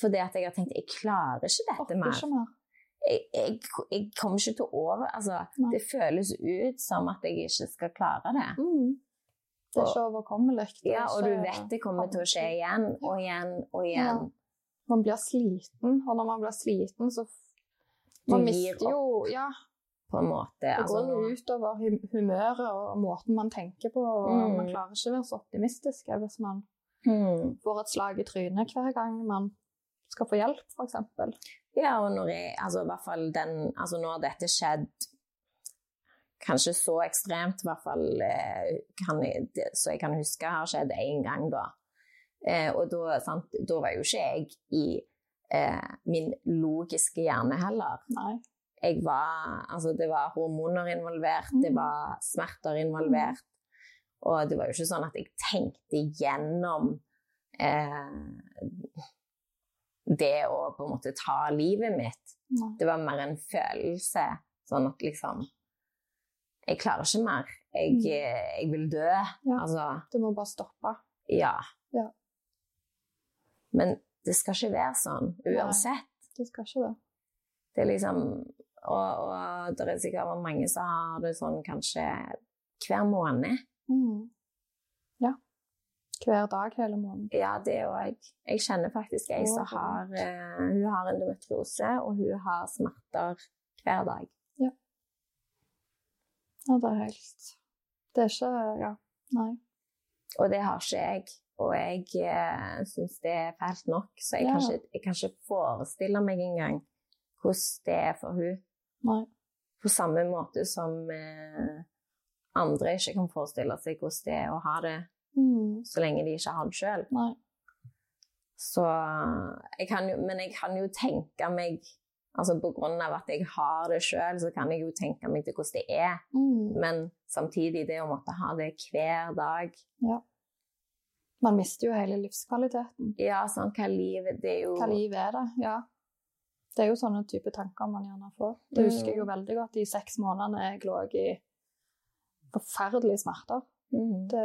Speaker 1: Fordi at jeg har tenkt jeg klarer ikke dette mer.
Speaker 2: ikke mer.
Speaker 1: Jeg, jeg, jeg kommer ikke til å over altså. Det føles ut som at jeg ikke skal klare det.
Speaker 2: Mm. Det er så overkommelig. Er
Speaker 1: Ja, og du vet det kommer til å skje igjen og igjen og igjen.
Speaker 2: Man blir sliten, og når man blir sliten, så Man mister jo Ja,
Speaker 1: På en måte.
Speaker 2: det
Speaker 1: Altså,
Speaker 2: går jo
Speaker 1: nå-
Speaker 2: utover humøret og måten man tenker på, og
Speaker 1: Mm.
Speaker 2: man klarer ikke å være så optimistisk hvis man
Speaker 1: mm.
Speaker 2: får et slag i trynet hver gang man skal få hjelp, f.eks.
Speaker 1: Ja, og når jeg, altså i hvert fall den, altså nå har dette skjedd kanskje så ekstremt, i hvert fall eh, kan det, så jeg kan huske har skjedd én gang da. Eh, og da, sant, da var jo ikke jeg i eh, min logiske hjerne heller.
Speaker 2: Nei.
Speaker 1: Jeg var, altså det var hormoner involvert, det
Speaker 2: Mm.
Speaker 1: var smerter involvert. Og det var jo ikke sånn at jeg tenkte gjennom eh, det å på en måte ta livet mitt.
Speaker 2: Nei.
Speaker 1: Det var mer en følelse. Sånn at liksom Jeg klarer ikke mer. Jeg,
Speaker 2: Mm.
Speaker 1: eh, jeg vil dø.
Speaker 2: Ja.
Speaker 1: Altså,
Speaker 2: Du må bare stoppe.
Speaker 1: ja.
Speaker 2: Ja.
Speaker 1: Men det skal ikke være sånn uansett.
Speaker 2: Det skal ikke det.
Speaker 1: Det er liksom Og, og det er sikkert mange som har det sånn kanskje hver måned.
Speaker 2: Mm. Hver dag hele måneden.
Speaker 1: Ja, det òg. Jeg kjenner faktisk ei som har uh, Hun har endometriose, og hun har smerter hver dag.
Speaker 2: Ja, det er helt Det er ikke Ja. Nei.
Speaker 1: Og det har ikke jeg. Og jeg eh, syns det er fælt nok, så jeg,
Speaker 2: Ja.
Speaker 1: kan ikke, jeg kan ikke forestille meg engang hvordan det er for hun.
Speaker 2: Nei.
Speaker 1: På samme måte som eh, andre ikke kan forestille seg hvordan det er å ha det
Speaker 2: Mm.
Speaker 1: så lenge de ikke har det sjøl. Så jeg kan jo, Men jeg kan jo tenke meg altså På grunn av at jeg har det sjøl, så kan jeg jo tenke meg til hvordan det er.
Speaker 2: Mm.
Speaker 1: Men samtidig, det å måtte ha det hver dag ja.
Speaker 2: Man mister jo hele livskvaliteten.
Speaker 1: Ja, sånn hva livet Det er jo
Speaker 2: Hva liv er det? Ja. Det er jo sånne type tanker man gjerne får. Det husker jeg jo veldig godt de seks månedene jeg lå i forferdelige smerter.
Speaker 1: Mm.
Speaker 2: Det,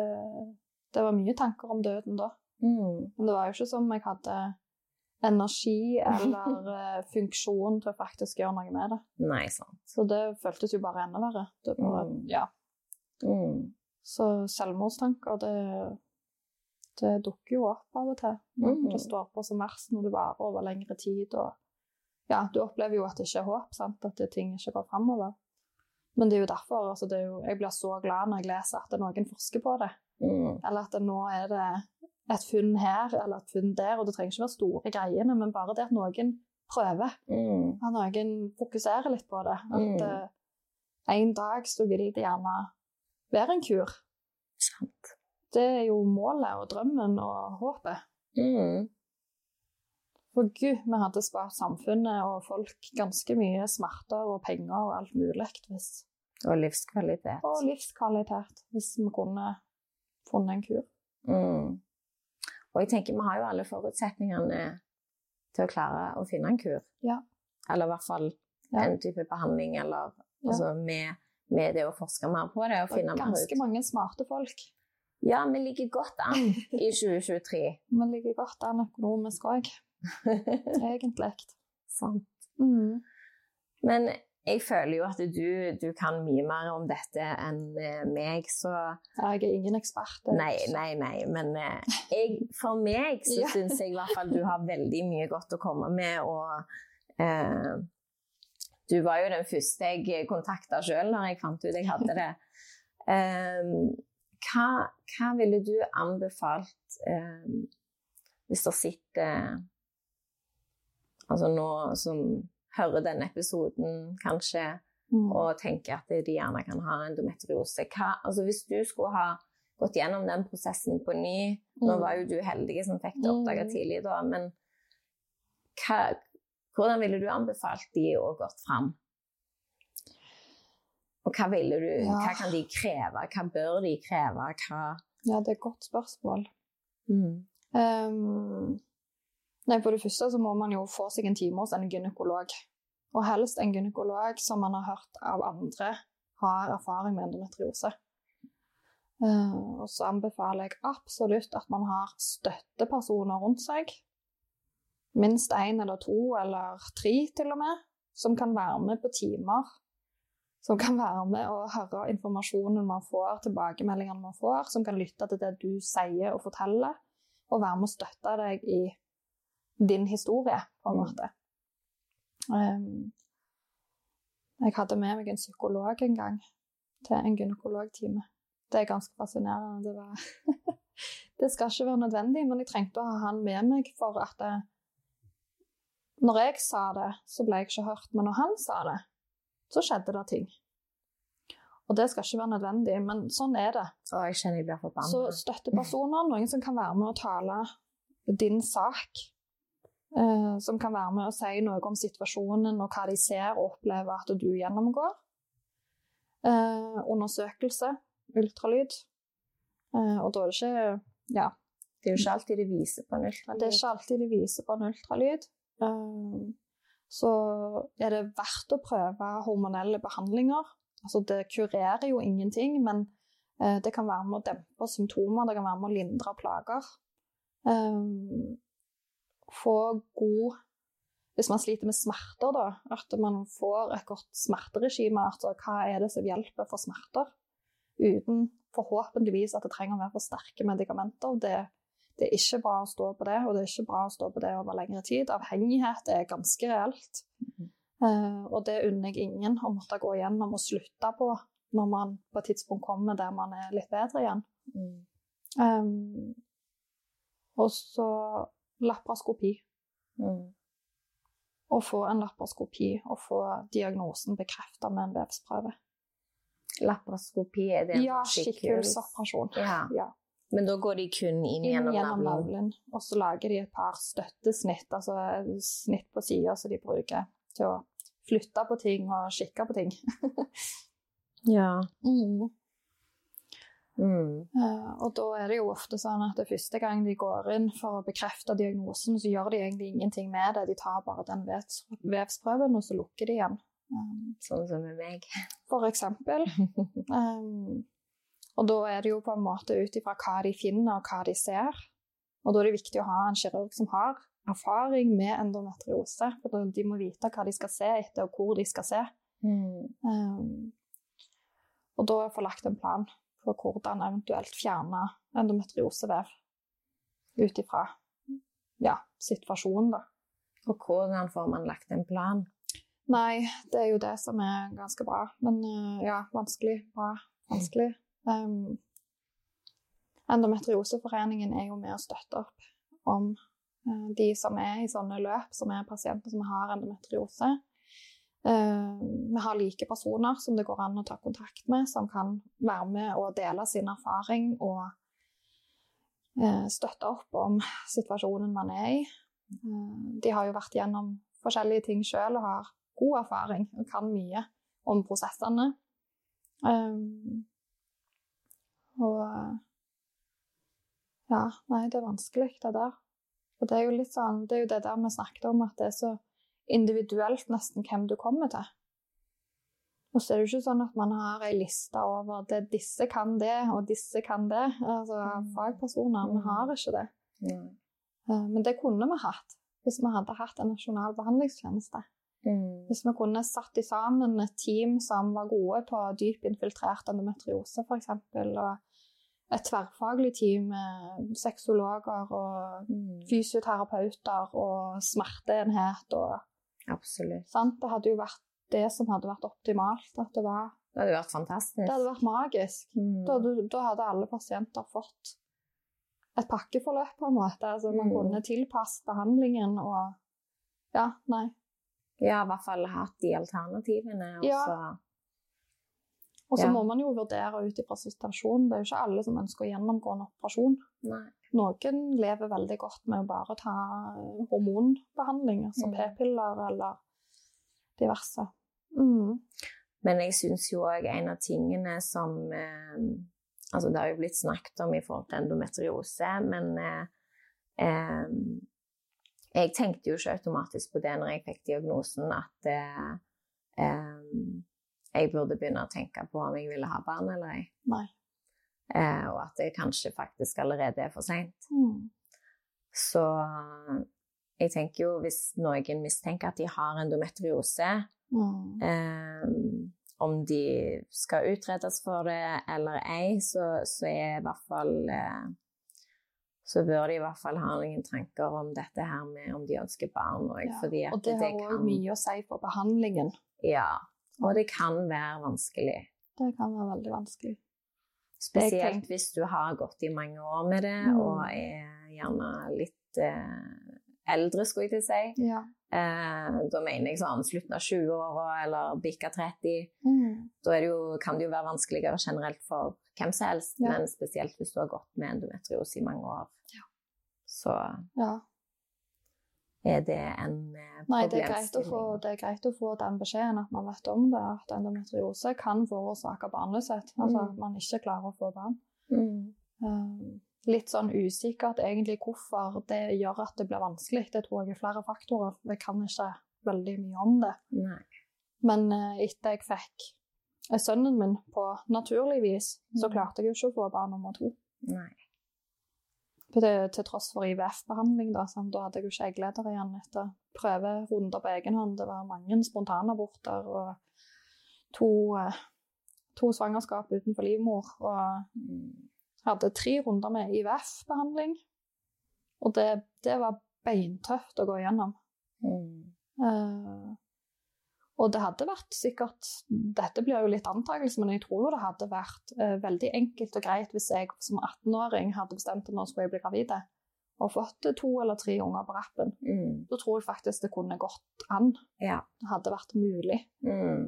Speaker 2: det var mye tanker om døden da.
Speaker 1: Mm.
Speaker 2: Men det var jo ikke som jeg hadde energi eller eh, funksjon til å faktisk gjøre noe med det.
Speaker 1: Nei, sant.
Speaker 2: Så det føltes jo bare enda verre. Det bare,
Speaker 1: Mm.
Speaker 2: ja.
Speaker 1: Mm.
Speaker 2: Så selvmordstanker, det, det dukker jo opp av og til.
Speaker 1: Mhm.
Speaker 2: Det står på som verst når det varer over lengre tid. Og ja, du opplever jo at det ikke er håp, sant? at ting ikke går framover. Men det er jo derfor altså det er jo, jeg blir så glad når jeg leser at noen forsker på det.
Speaker 1: Mm.
Speaker 2: Eller at nå er det et funn her eller et funn der. Og det trenger ikke være store greiene, men bare det at noen prøver.
Speaker 1: Mm.
Speaker 2: At noen fokuserer litt på det. At
Speaker 1: Mm.
Speaker 2: uh, en dag så vil det gjerne være en kur.
Speaker 1: Sant.
Speaker 2: Det er jo målet og drømmen og håpet.
Speaker 1: Mm.
Speaker 2: For gud, vi hadde spart samfunnet og folk ganske mye smerter og penger og alt mulig hvis,
Speaker 1: Og livskvalitet.
Speaker 2: og livskvalitet hvis vi kunne funnet en kur.
Speaker 1: Mm. Og jeg tenker vi har jo alle forutsetningene til å klare å finne en kur.
Speaker 2: Ja.
Speaker 1: Eller i hvert fall
Speaker 2: Ja.
Speaker 1: en type behandling, eller altså med, med det å forske mer på det og finne mer
Speaker 2: ganske mange smarte folk.
Speaker 1: Ja, vi ligger godt an i 2023.
Speaker 2: Vi ligger godt an økonomisk òg, egentlig.
Speaker 1: Sant.
Speaker 2: Mm.
Speaker 1: Men jeg føler jo at du, du kan mye mer om dette enn eh, meg, så
Speaker 2: Jeg er ingen ekspert. er
Speaker 1: Nei, nei, nei. Men eh, jeg, for meg så
Speaker 2: Ja.
Speaker 1: syns jeg i hvert fall du har veldig mye godt å komme med. Og eh, du var jo den første jeg kontakta sjøl når jeg fant ut jeg hadde det. Eh, hva, hva ville du anbefalt eh, hvis det sitter Altså nå som hører denne episoden, kanskje,
Speaker 2: Mm.
Speaker 1: og tenker at de gjerne kan ha endometriose. Hva, altså hvis du skulle ha gått gjennom den prosessen på ny Nå
Speaker 2: Mm.
Speaker 1: var jo du heldig som fikk det oppdaga
Speaker 2: Mm.
Speaker 1: tidlig, da, men hva, hvordan ville du anbefalt de å gått fram? Og hva ville du,
Speaker 2: Ja.
Speaker 1: hva kan de kreve, hva bør de kreve, hva
Speaker 2: Ja, det er et godt spørsmål.
Speaker 1: mm.
Speaker 2: Ehm, nei, For det første så må man jo få seg en time hos en gynekolog. Og helst en gynekolog som man har hørt av andre har erfaring med endometriose. Eh, og så anbefaler jeg absolutt at man har støttepersoner rundt seg. Minst én eller to eller tre, til og med, som kan være med på timer. Som kan være med og høre informasjonen man får, tilbakemeldingene man får, som kan lytte til det du sier og forteller og være med å støtte deg i din historie, på en måte. Um, jeg hadde med meg en psykolog en gang til en gynekologtime. Det er ganske fascinerende. Det, var det skal ikke være nødvendig, men jeg trengte å ha han med meg for at det, Når jeg sa det, så ble jeg ikke hørt, men når han sa det, så skjedde det ting. Og det skal ikke være nødvendig, men sånn er det.
Speaker 1: Å, jeg kjenner jeg blir
Speaker 2: Så
Speaker 1: forbanna.
Speaker 2: støttepersoner, noen som kan være med og tale din sak. Eh, som kan være med å si noe om situasjonen og hva de ser og opplever at du gjennomgår. Eh, undersøkelse, ultralyd. Eh, og da er det ikke Ja,
Speaker 1: Det er jo ikke alltid de viser på en ultralyd.
Speaker 2: det er ikke alltid de viser på en ultralyd. Så er det verdt å prøve hormonelle behandlinger. Altså, det kurerer jo ingenting, men eh, det kan være med å dempe symptomer, det kan være med å lindre plager. Eh, få god Hvis man sliter med smerter, da, at man får et godt smerteregime. Altså hva er det som hjelper for smerter? Uten forhåpentligvis at det trenger å være for sterke medikamenter. Det, det, er ikke bra å stå på det, og det er ikke bra å stå på det over lengre tid. Avhengighet er ganske reelt. Mm. Uh, og det unner jeg ingen å måtte gå igjennom og slutte på når man på et tidspunkt kommer der man er litt bedre igjen. Mm. Um, og så laparoskopi. Mm. Å få en laparoskopi og få diagnosen bekrefta med en vevsprøve.
Speaker 1: Laparoskopi, er det
Speaker 2: ja, skikkelsoperasjon. Ja. ja.
Speaker 1: Men da går de kun inn, inn gjennom, gjennom navlen?
Speaker 2: Og så lager de et par støttesnitt, altså snitt på sida som de bruker til å flytte på ting og kikke på ting.
Speaker 1: ja. Mm.
Speaker 2: Mm. Uh, og da er det jo ofte sånn at det første gang de går inn for å bekrefte diagnosen, så gjør de egentlig ingenting med det. De tar bare den vevsprøven, og så lukker de igjen.
Speaker 1: Um, sånn som med meg.
Speaker 2: For eksempel. um, og da er det jo på en måte ut ifra hva de finner, og hva de ser. Og da er det viktig å ha en kirurg som har erfaring med endometriose. For de må vite hva de skal se etter, og hvor de skal se. Mm. Um, og da få lagt en plan for hvordan eventuelt fjerne endometriosevev ut ifra ja, situasjonen, da.
Speaker 1: Og hvordan får man lagt en plan?
Speaker 2: Nei, det er jo det som er ganske bra. Men uh, ja, vanskelig. Bra. Vanskelig. Um, Endometrioseforeningen er jo med å støtte opp om uh, de som er i sånne løp, som er pasienter som har endometriose. Eh, vi har like personer som det går an å ta kontakt med, som kan være med og dele sin erfaring og eh, støtte opp om situasjonen man er i. Eh, de har jo vært gjennom forskjellige ting sjøl og har god erfaring og kan mye om prosessene. Og ja, nei, det er vanskelig, det der. Og det er jo litt sånn, det er jo det der vi snakket om, at det er så individuelt nesten hvem du kommer til. Og så er det jo ikke sånn at man har ei liste over det disse kan det, og disse kan det. Altså mm. fagpersoner. Vi mm. har ikke det. Mm. Men det kunne vi hatt hvis vi hadde hatt en nasjonal behandlingstjeneste. Mm. Hvis vi kunne satt sammen et team som var gode på dypinfiltrert endometriose, f.eks. Og et tverrfaglig team med sexologer og mm. fysioterapeuter og smerteenhet og
Speaker 1: Absolutt.
Speaker 2: Sant? Det hadde jo vært det som hadde vært optimalt. At det var
Speaker 1: Det hadde vært fantastisk.
Speaker 2: Det hadde vært magisk. Mm. Da, da, hadde alle pasienter fått et pakkeforløp, på en måte. Altså, man mm. kunne tilpasse behandlingen og Ja, nei.
Speaker 1: Ja, i hvert fall hatt de alternativene. Og ja. så
Speaker 2: ja. må man jo vurdere ut ifra situasjonen. Det er jo ikke alle som ønsker å gjennomgå en operasjon.
Speaker 1: Nei.
Speaker 2: Noen lever veldig godt med å bare ta hormonbehandling, altså mm. p-piller eller diverse. Mm.
Speaker 1: Men jeg syns jo òg en av tingene som eh, Altså, det har jo blitt snakket om i forhold til endometriose, men eh, eh, jeg tenkte jo ikke automatisk på det når jeg fikk diagnosen, at eh, eh, jeg burde begynne å tenke på om jeg ville ha barn eller ei. Eh, og at det kanskje faktisk allerede er for seint. Mm. Så jeg tenker jo hvis noen mistenker at de har endometriose, mm. eh, om de skal utredes for det eller ei, så, så er i hvert fall eh, så bør de i hvert fall ha noen tanker om dette her med om de ønsker barn.
Speaker 2: Og, ja, og det, det har òg kan... mye å si for behandlingen.
Speaker 1: Ja, og det kan være vanskelig.
Speaker 2: Det kan være veldig vanskelig.
Speaker 1: Spesielt hvis du har gått i mange år med det, mm. og er gjerne litt eh, eldre, skulle jeg til å si.
Speaker 2: Ja.
Speaker 1: Eh, da mener jeg sånn slutten av 20-åra eller bikka 30. Mm. Da det jo, kan det jo være vanskeligere generelt for hvem som helst, ja. men spesielt hvis du har gått med endometriose i mange år.
Speaker 2: Ja.
Speaker 1: Så
Speaker 2: ja
Speaker 1: er det en problemstilling? Eh,
Speaker 2: Nei, det er, få, det er, greit å få, den beskjeden, at man vet om det. At endometriose kan forårsake barnløshet. Altså at mm. man ikke klarer å få barn. Mm. Um, litt sånn usikkert egentlig hvorfor det gjør at det blir vanskelig. Det tror jeg er flere faktorer. Jeg kan ikke veldig mye om det.
Speaker 1: Nei.
Speaker 2: Men uh, etter jeg fikk sønnen min på naturlig vis, så mm. klarte jeg jo ikke å få barn nummer to.
Speaker 1: Nei.
Speaker 2: Til, til tross for IVF-behandling. Da, sånn, da hadde jeg jo ikke eggleder igjen etter prøverunder på egen hånd. Det var mange spontanaborter og to, eh, to svangerskap utenfor livmor og
Speaker 1: Mm.
Speaker 2: hadde tre runder med IVF-behandling. Og det, det var beintøft å gå igjennom.
Speaker 1: Mm.
Speaker 2: Eh, og det hadde vært sikkert Dette blir jo litt antakelse, men jeg tror jo det hadde vært eh, veldig enkelt og greit hvis jeg som 18-åring hadde bestemt at nå skulle jeg bli gravid og fått to eller tre unger på rappen.
Speaker 1: Mm.
Speaker 2: Da tror jeg faktisk det kunne gått an.
Speaker 1: Ja.
Speaker 2: Det hadde vært mulig.
Speaker 1: Mm.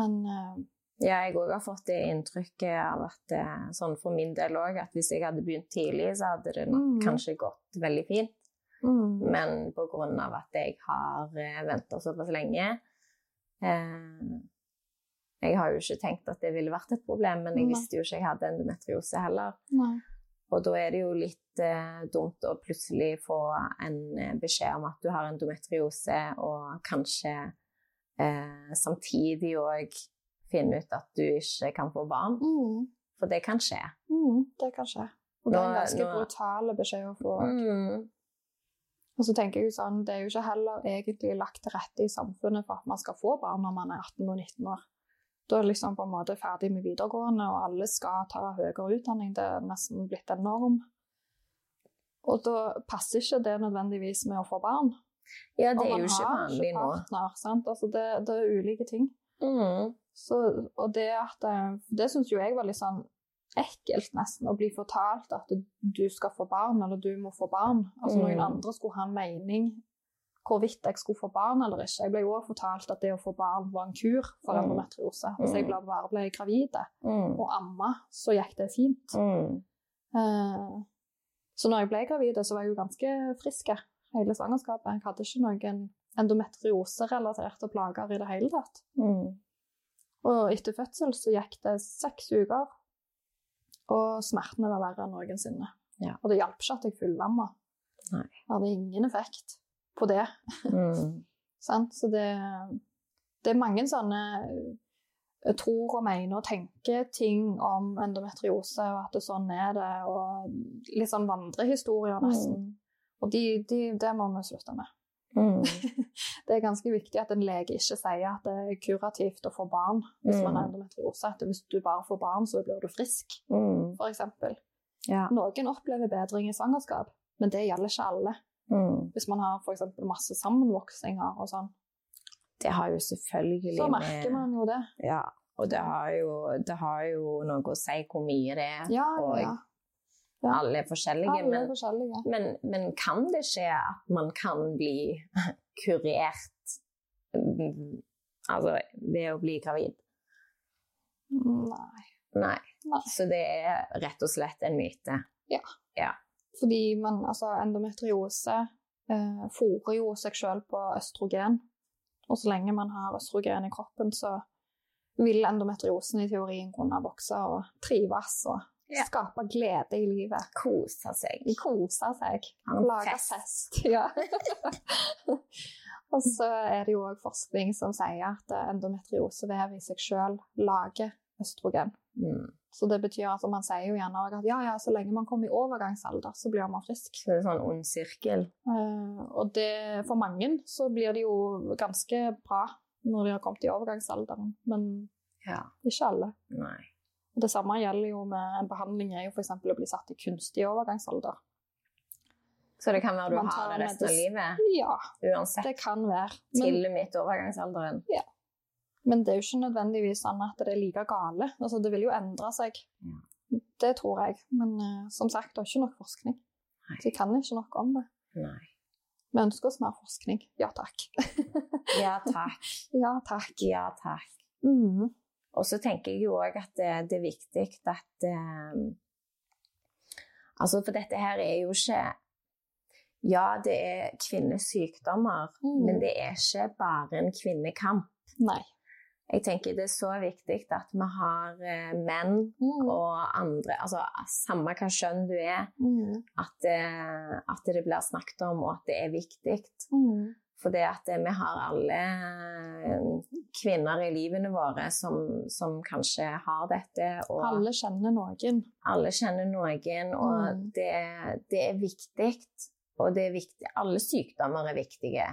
Speaker 2: Men eh,
Speaker 1: Ja, jeg òg har fått det inntrykket av at eh, sånn for min del òg, at hvis jeg hadde begynt tidlig, så hadde det
Speaker 2: Mm.
Speaker 1: kanskje gått veldig fint.
Speaker 2: mm,
Speaker 1: Men av at jeg har eh, venta såpass lenge eh, Jeg har jo ikke tenkt at det ville vært et problem, men jeg visste jo ikke jeg hadde endometriose heller.
Speaker 2: Nei.
Speaker 1: Og da er det jo litt eh, dumt å plutselig få en eh, beskjed om at du har endometriose, og kanskje eh, samtidig òg finne ut at du ikke kan få barn.
Speaker 2: Mm,
Speaker 1: For det kan skje.
Speaker 2: mm, det kan skje. Og det er en ganske
Speaker 1: nå-
Speaker 2: brutale beskjed å få.
Speaker 1: Mm.
Speaker 2: Og så tenker jeg sånn, Det er jo ikke heller egentlig lagt til rette i samfunnet for at man skal få barn når man er 18 og 19 år. Da er liksom på en måte ferdig med videregående, og alle skal ta høyere utdanning. Det er nesten blitt en norm. Og da passer ikke det nødvendigvis med å få barn.
Speaker 1: Ja, det er jo ikke vanlig nå.
Speaker 2: Altså det, det er ulike ting.
Speaker 1: Mm.
Speaker 2: Så, og det at eh, Det syns jo jeg var litt sånn ekkelt, nesten, å bli fortalt at du skal få barn, eller du må få barn. Altså
Speaker 1: Mm.
Speaker 2: noen andre skulle ha en mening hvorvidt jeg skulle få barn eller ikke. Jeg ble jo også fortalt at det å få barn var en kur for
Speaker 1: Mm.
Speaker 2: endometriose. Hvis jeg bare bare ble gravid
Speaker 1: Mm.
Speaker 2: og amma, så gikk det fint.
Speaker 1: Mm.
Speaker 2: Eh, Så når jeg ble gravid, så var jeg jo ganske frisk hele svangerskapet. Jeg hadde ikke noen endometrioserelaterte plager i det hele tatt.
Speaker 1: Mm.
Speaker 2: Og etter fødsel så gikk det seks uker, og smertene var verre enn noensinne.
Speaker 1: Ja.
Speaker 2: Og det hjalp ikke at jeg fullamma.
Speaker 1: Nei.
Speaker 2: Det hadde ingen effekt på det.
Speaker 1: Mm.
Speaker 2: Så det, det er mange sånne eh, tror og mener og tenker ting om endometriose, og at det sånn er det, og litt sånn vandrehistorier nesten. Og de, de, det må vi slutte med.
Speaker 1: Mm.
Speaker 2: Det er ganske viktig at en lege ikke sier at det er kurativt å få barn hvis man har
Speaker 1: Mm.
Speaker 2: endometriose. At hvis du bare får barn, så blir du frisk,
Speaker 1: Mm.
Speaker 2: f.eks.
Speaker 1: Ja.
Speaker 2: Noen opplever bedring i svangerskap, men det gjelder ikke alle.
Speaker 1: Mm.
Speaker 2: Hvis man har for eksempel masse sammenvoksninger og sånn,
Speaker 1: Det har jo selvfølgelig
Speaker 2: så merker man jo det.
Speaker 1: Ja, og det har, jo, det har jo noe å si hvor mye det er.
Speaker 2: Ja,
Speaker 1: og
Speaker 2: ja, ja. Ja.
Speaker 1: alle er forskjellige.
Speaker 2: Alle er
Speaker 1: men,
Speaker 2: forskjellige.
Speaker 1: men, men kan det skje at man kan bli kurert mm, altså, ved å bli gravid?
Speaker 2: Nei.
Speaker 1: Nei.
Speaker 2: Nei.
Speaker 1: Så det er rett og slett en myte. Ja.
Speaker 2: Fordi man, altså, endometriose eh, fòrer jo seg selv på østrogen. Og så lenge man har østrogen i kroppen, så vil endometriosen i teorien kunne vokse og trives og
Speaker 1: Ja.
Speaker 2: skape glede i livet.
Speaker 1: Kose seg.
Speaker 2: Kose seg. Lage
Speaker 1: fest.
Speaker 2: fest. Ja. og så er det jo òg forskning som sier at endometriosevev i seg selv lager østrogen.
Speaker 1: Mm.
Speaker 2: Så det betyr altså, man sier jo gjerne at ja, ja, så lenge man kommer i overgangsalder, så blir man frisk.
Speaker 1: Så det er en sånn ond sirkel.
Speaker 2: Uh, og det, for mange så blir det jo ganske bra når de har kommet i overgangsalderen, men
Speaker 1: Ja.
Speaker 2: ikke alle.
Speaker 1: Nei.
Speaker 2: Det samme gjelder jo med en behandling er jo f.eks. å bli satt i kunstig overgangsalder.
Speaker 1: Så det kan være du har det resten av livet?
Speaker 2: Ja,
Speaker 1: Uansett.
Speaker 2: det kan være. Men,
Speaker 1: Til og med overgangsalderen?
Speaker 2: men det er jo ikke nødvendigvis sånn at det er like gale. Altså, det vil jo endre seg. Det tror jeg. Men uh, som sagt, det er ikke nok forskning.
Speaker 1: Nei.
Speaker 2: Så jeg kan ikke nok om det.
Speaker 1: Nei.
Speaker 2: Vi ønsker oss mer forskning. Ja takk.
Speaker 1: Ja takk.
Speaker 2: ja takk.
Speaker 1: Ja takk.
Speaker 2: Mm.
Speaker 1: Og så tenker jeg jo òg at det, det er viktig at eh, Altså, for dette her er jo ikke Ja, det er kvinnesykdommer,
Speaker 2: Mm.
Speaker 1: men det er ikke bare en kvinnekamp.
Speaker 2: Nei.
Speaker 1: Jeg tenker det er så viktig at vi har eh, menn
Speaker 2: Mm.
Speaker 1: og andre Altså samme hva kjønn du er,
Speaker 2: Mm.
Speaker 1: at, eh, at det blir snakket om, og at det er viktig. For det at eh, vi har alle eh, kvinner i livene våre som, som kanskje har dette, og
Speaker 2: Alle kjenner noen.
Speaker 1: alle kjenner noen, og
Speaker 2: Mm.
Speaker 1: det, det er viktig. Og det er viktig. Alle sykdommer er viktige.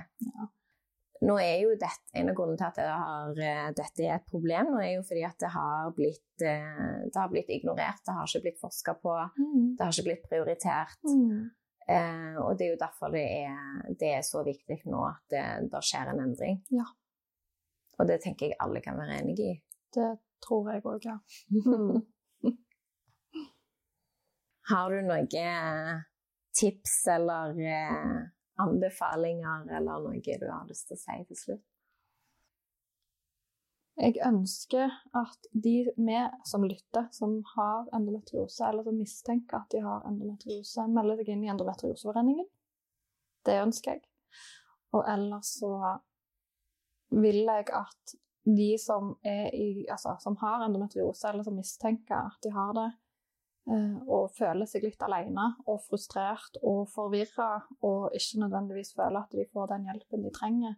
Speaker 1: nå er jo dette, En av grunnene til at det har, eh, dette er et problem, nå er jo fordi at det har blitt, det har blitt ignorert. Det har ikke blitt forska på.
Speaker 2: Mm.
Speaker 1: Det har ikke blitt prioritert.
Speaker 2: Mm.
Speaker 1: Eh, og det er jo derfor det er, det er så viktig nå at det, det skjer en endring.
Speaker 2: Ja.
Speaker 1: Og det tenker jeg alle kan være enig i.
Speaker 2: Det tror jeg òg, ja.
Speaker 1: Har du noen tips eller eh, anbefalinger eller noe du har lyst til å si til slutt?
Speaker 2: Jeg ønsker at de vi som lytter, som har endometriose, eller som mistenker at de har endometriose, melder seg inn i Endometrioseforeningen. Det ønsker jeg. Og ellers så vil jeg at de som, i, altså, som har endometriose, eller som mistenker at de har det, eh, og føler seg litt alene og frustrert og forvirra, og ikke nødvendigvis føler at de får den hjelpen de trenger,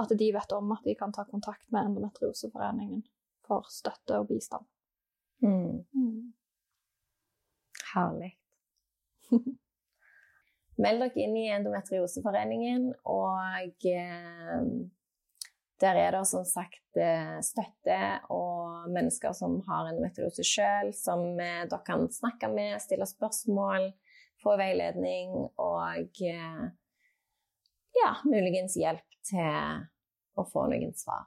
Speaker 2: at de vet om at de kan ta kontakt med Endometrioseforeningen for støtte og bistand.
Speaker 1: Mm.
Speaker 2: Mm.
Speaker 1: Herlig. Meld dere inn i Endometrioseforeningen, og eh, der er det som sagt eh, støtte og mennesker som har endometriose sjøl, som eh, dere kan snakke med, stille spørsmål, få veiledning og eh, ja, muligens hjelp til å få noen svar.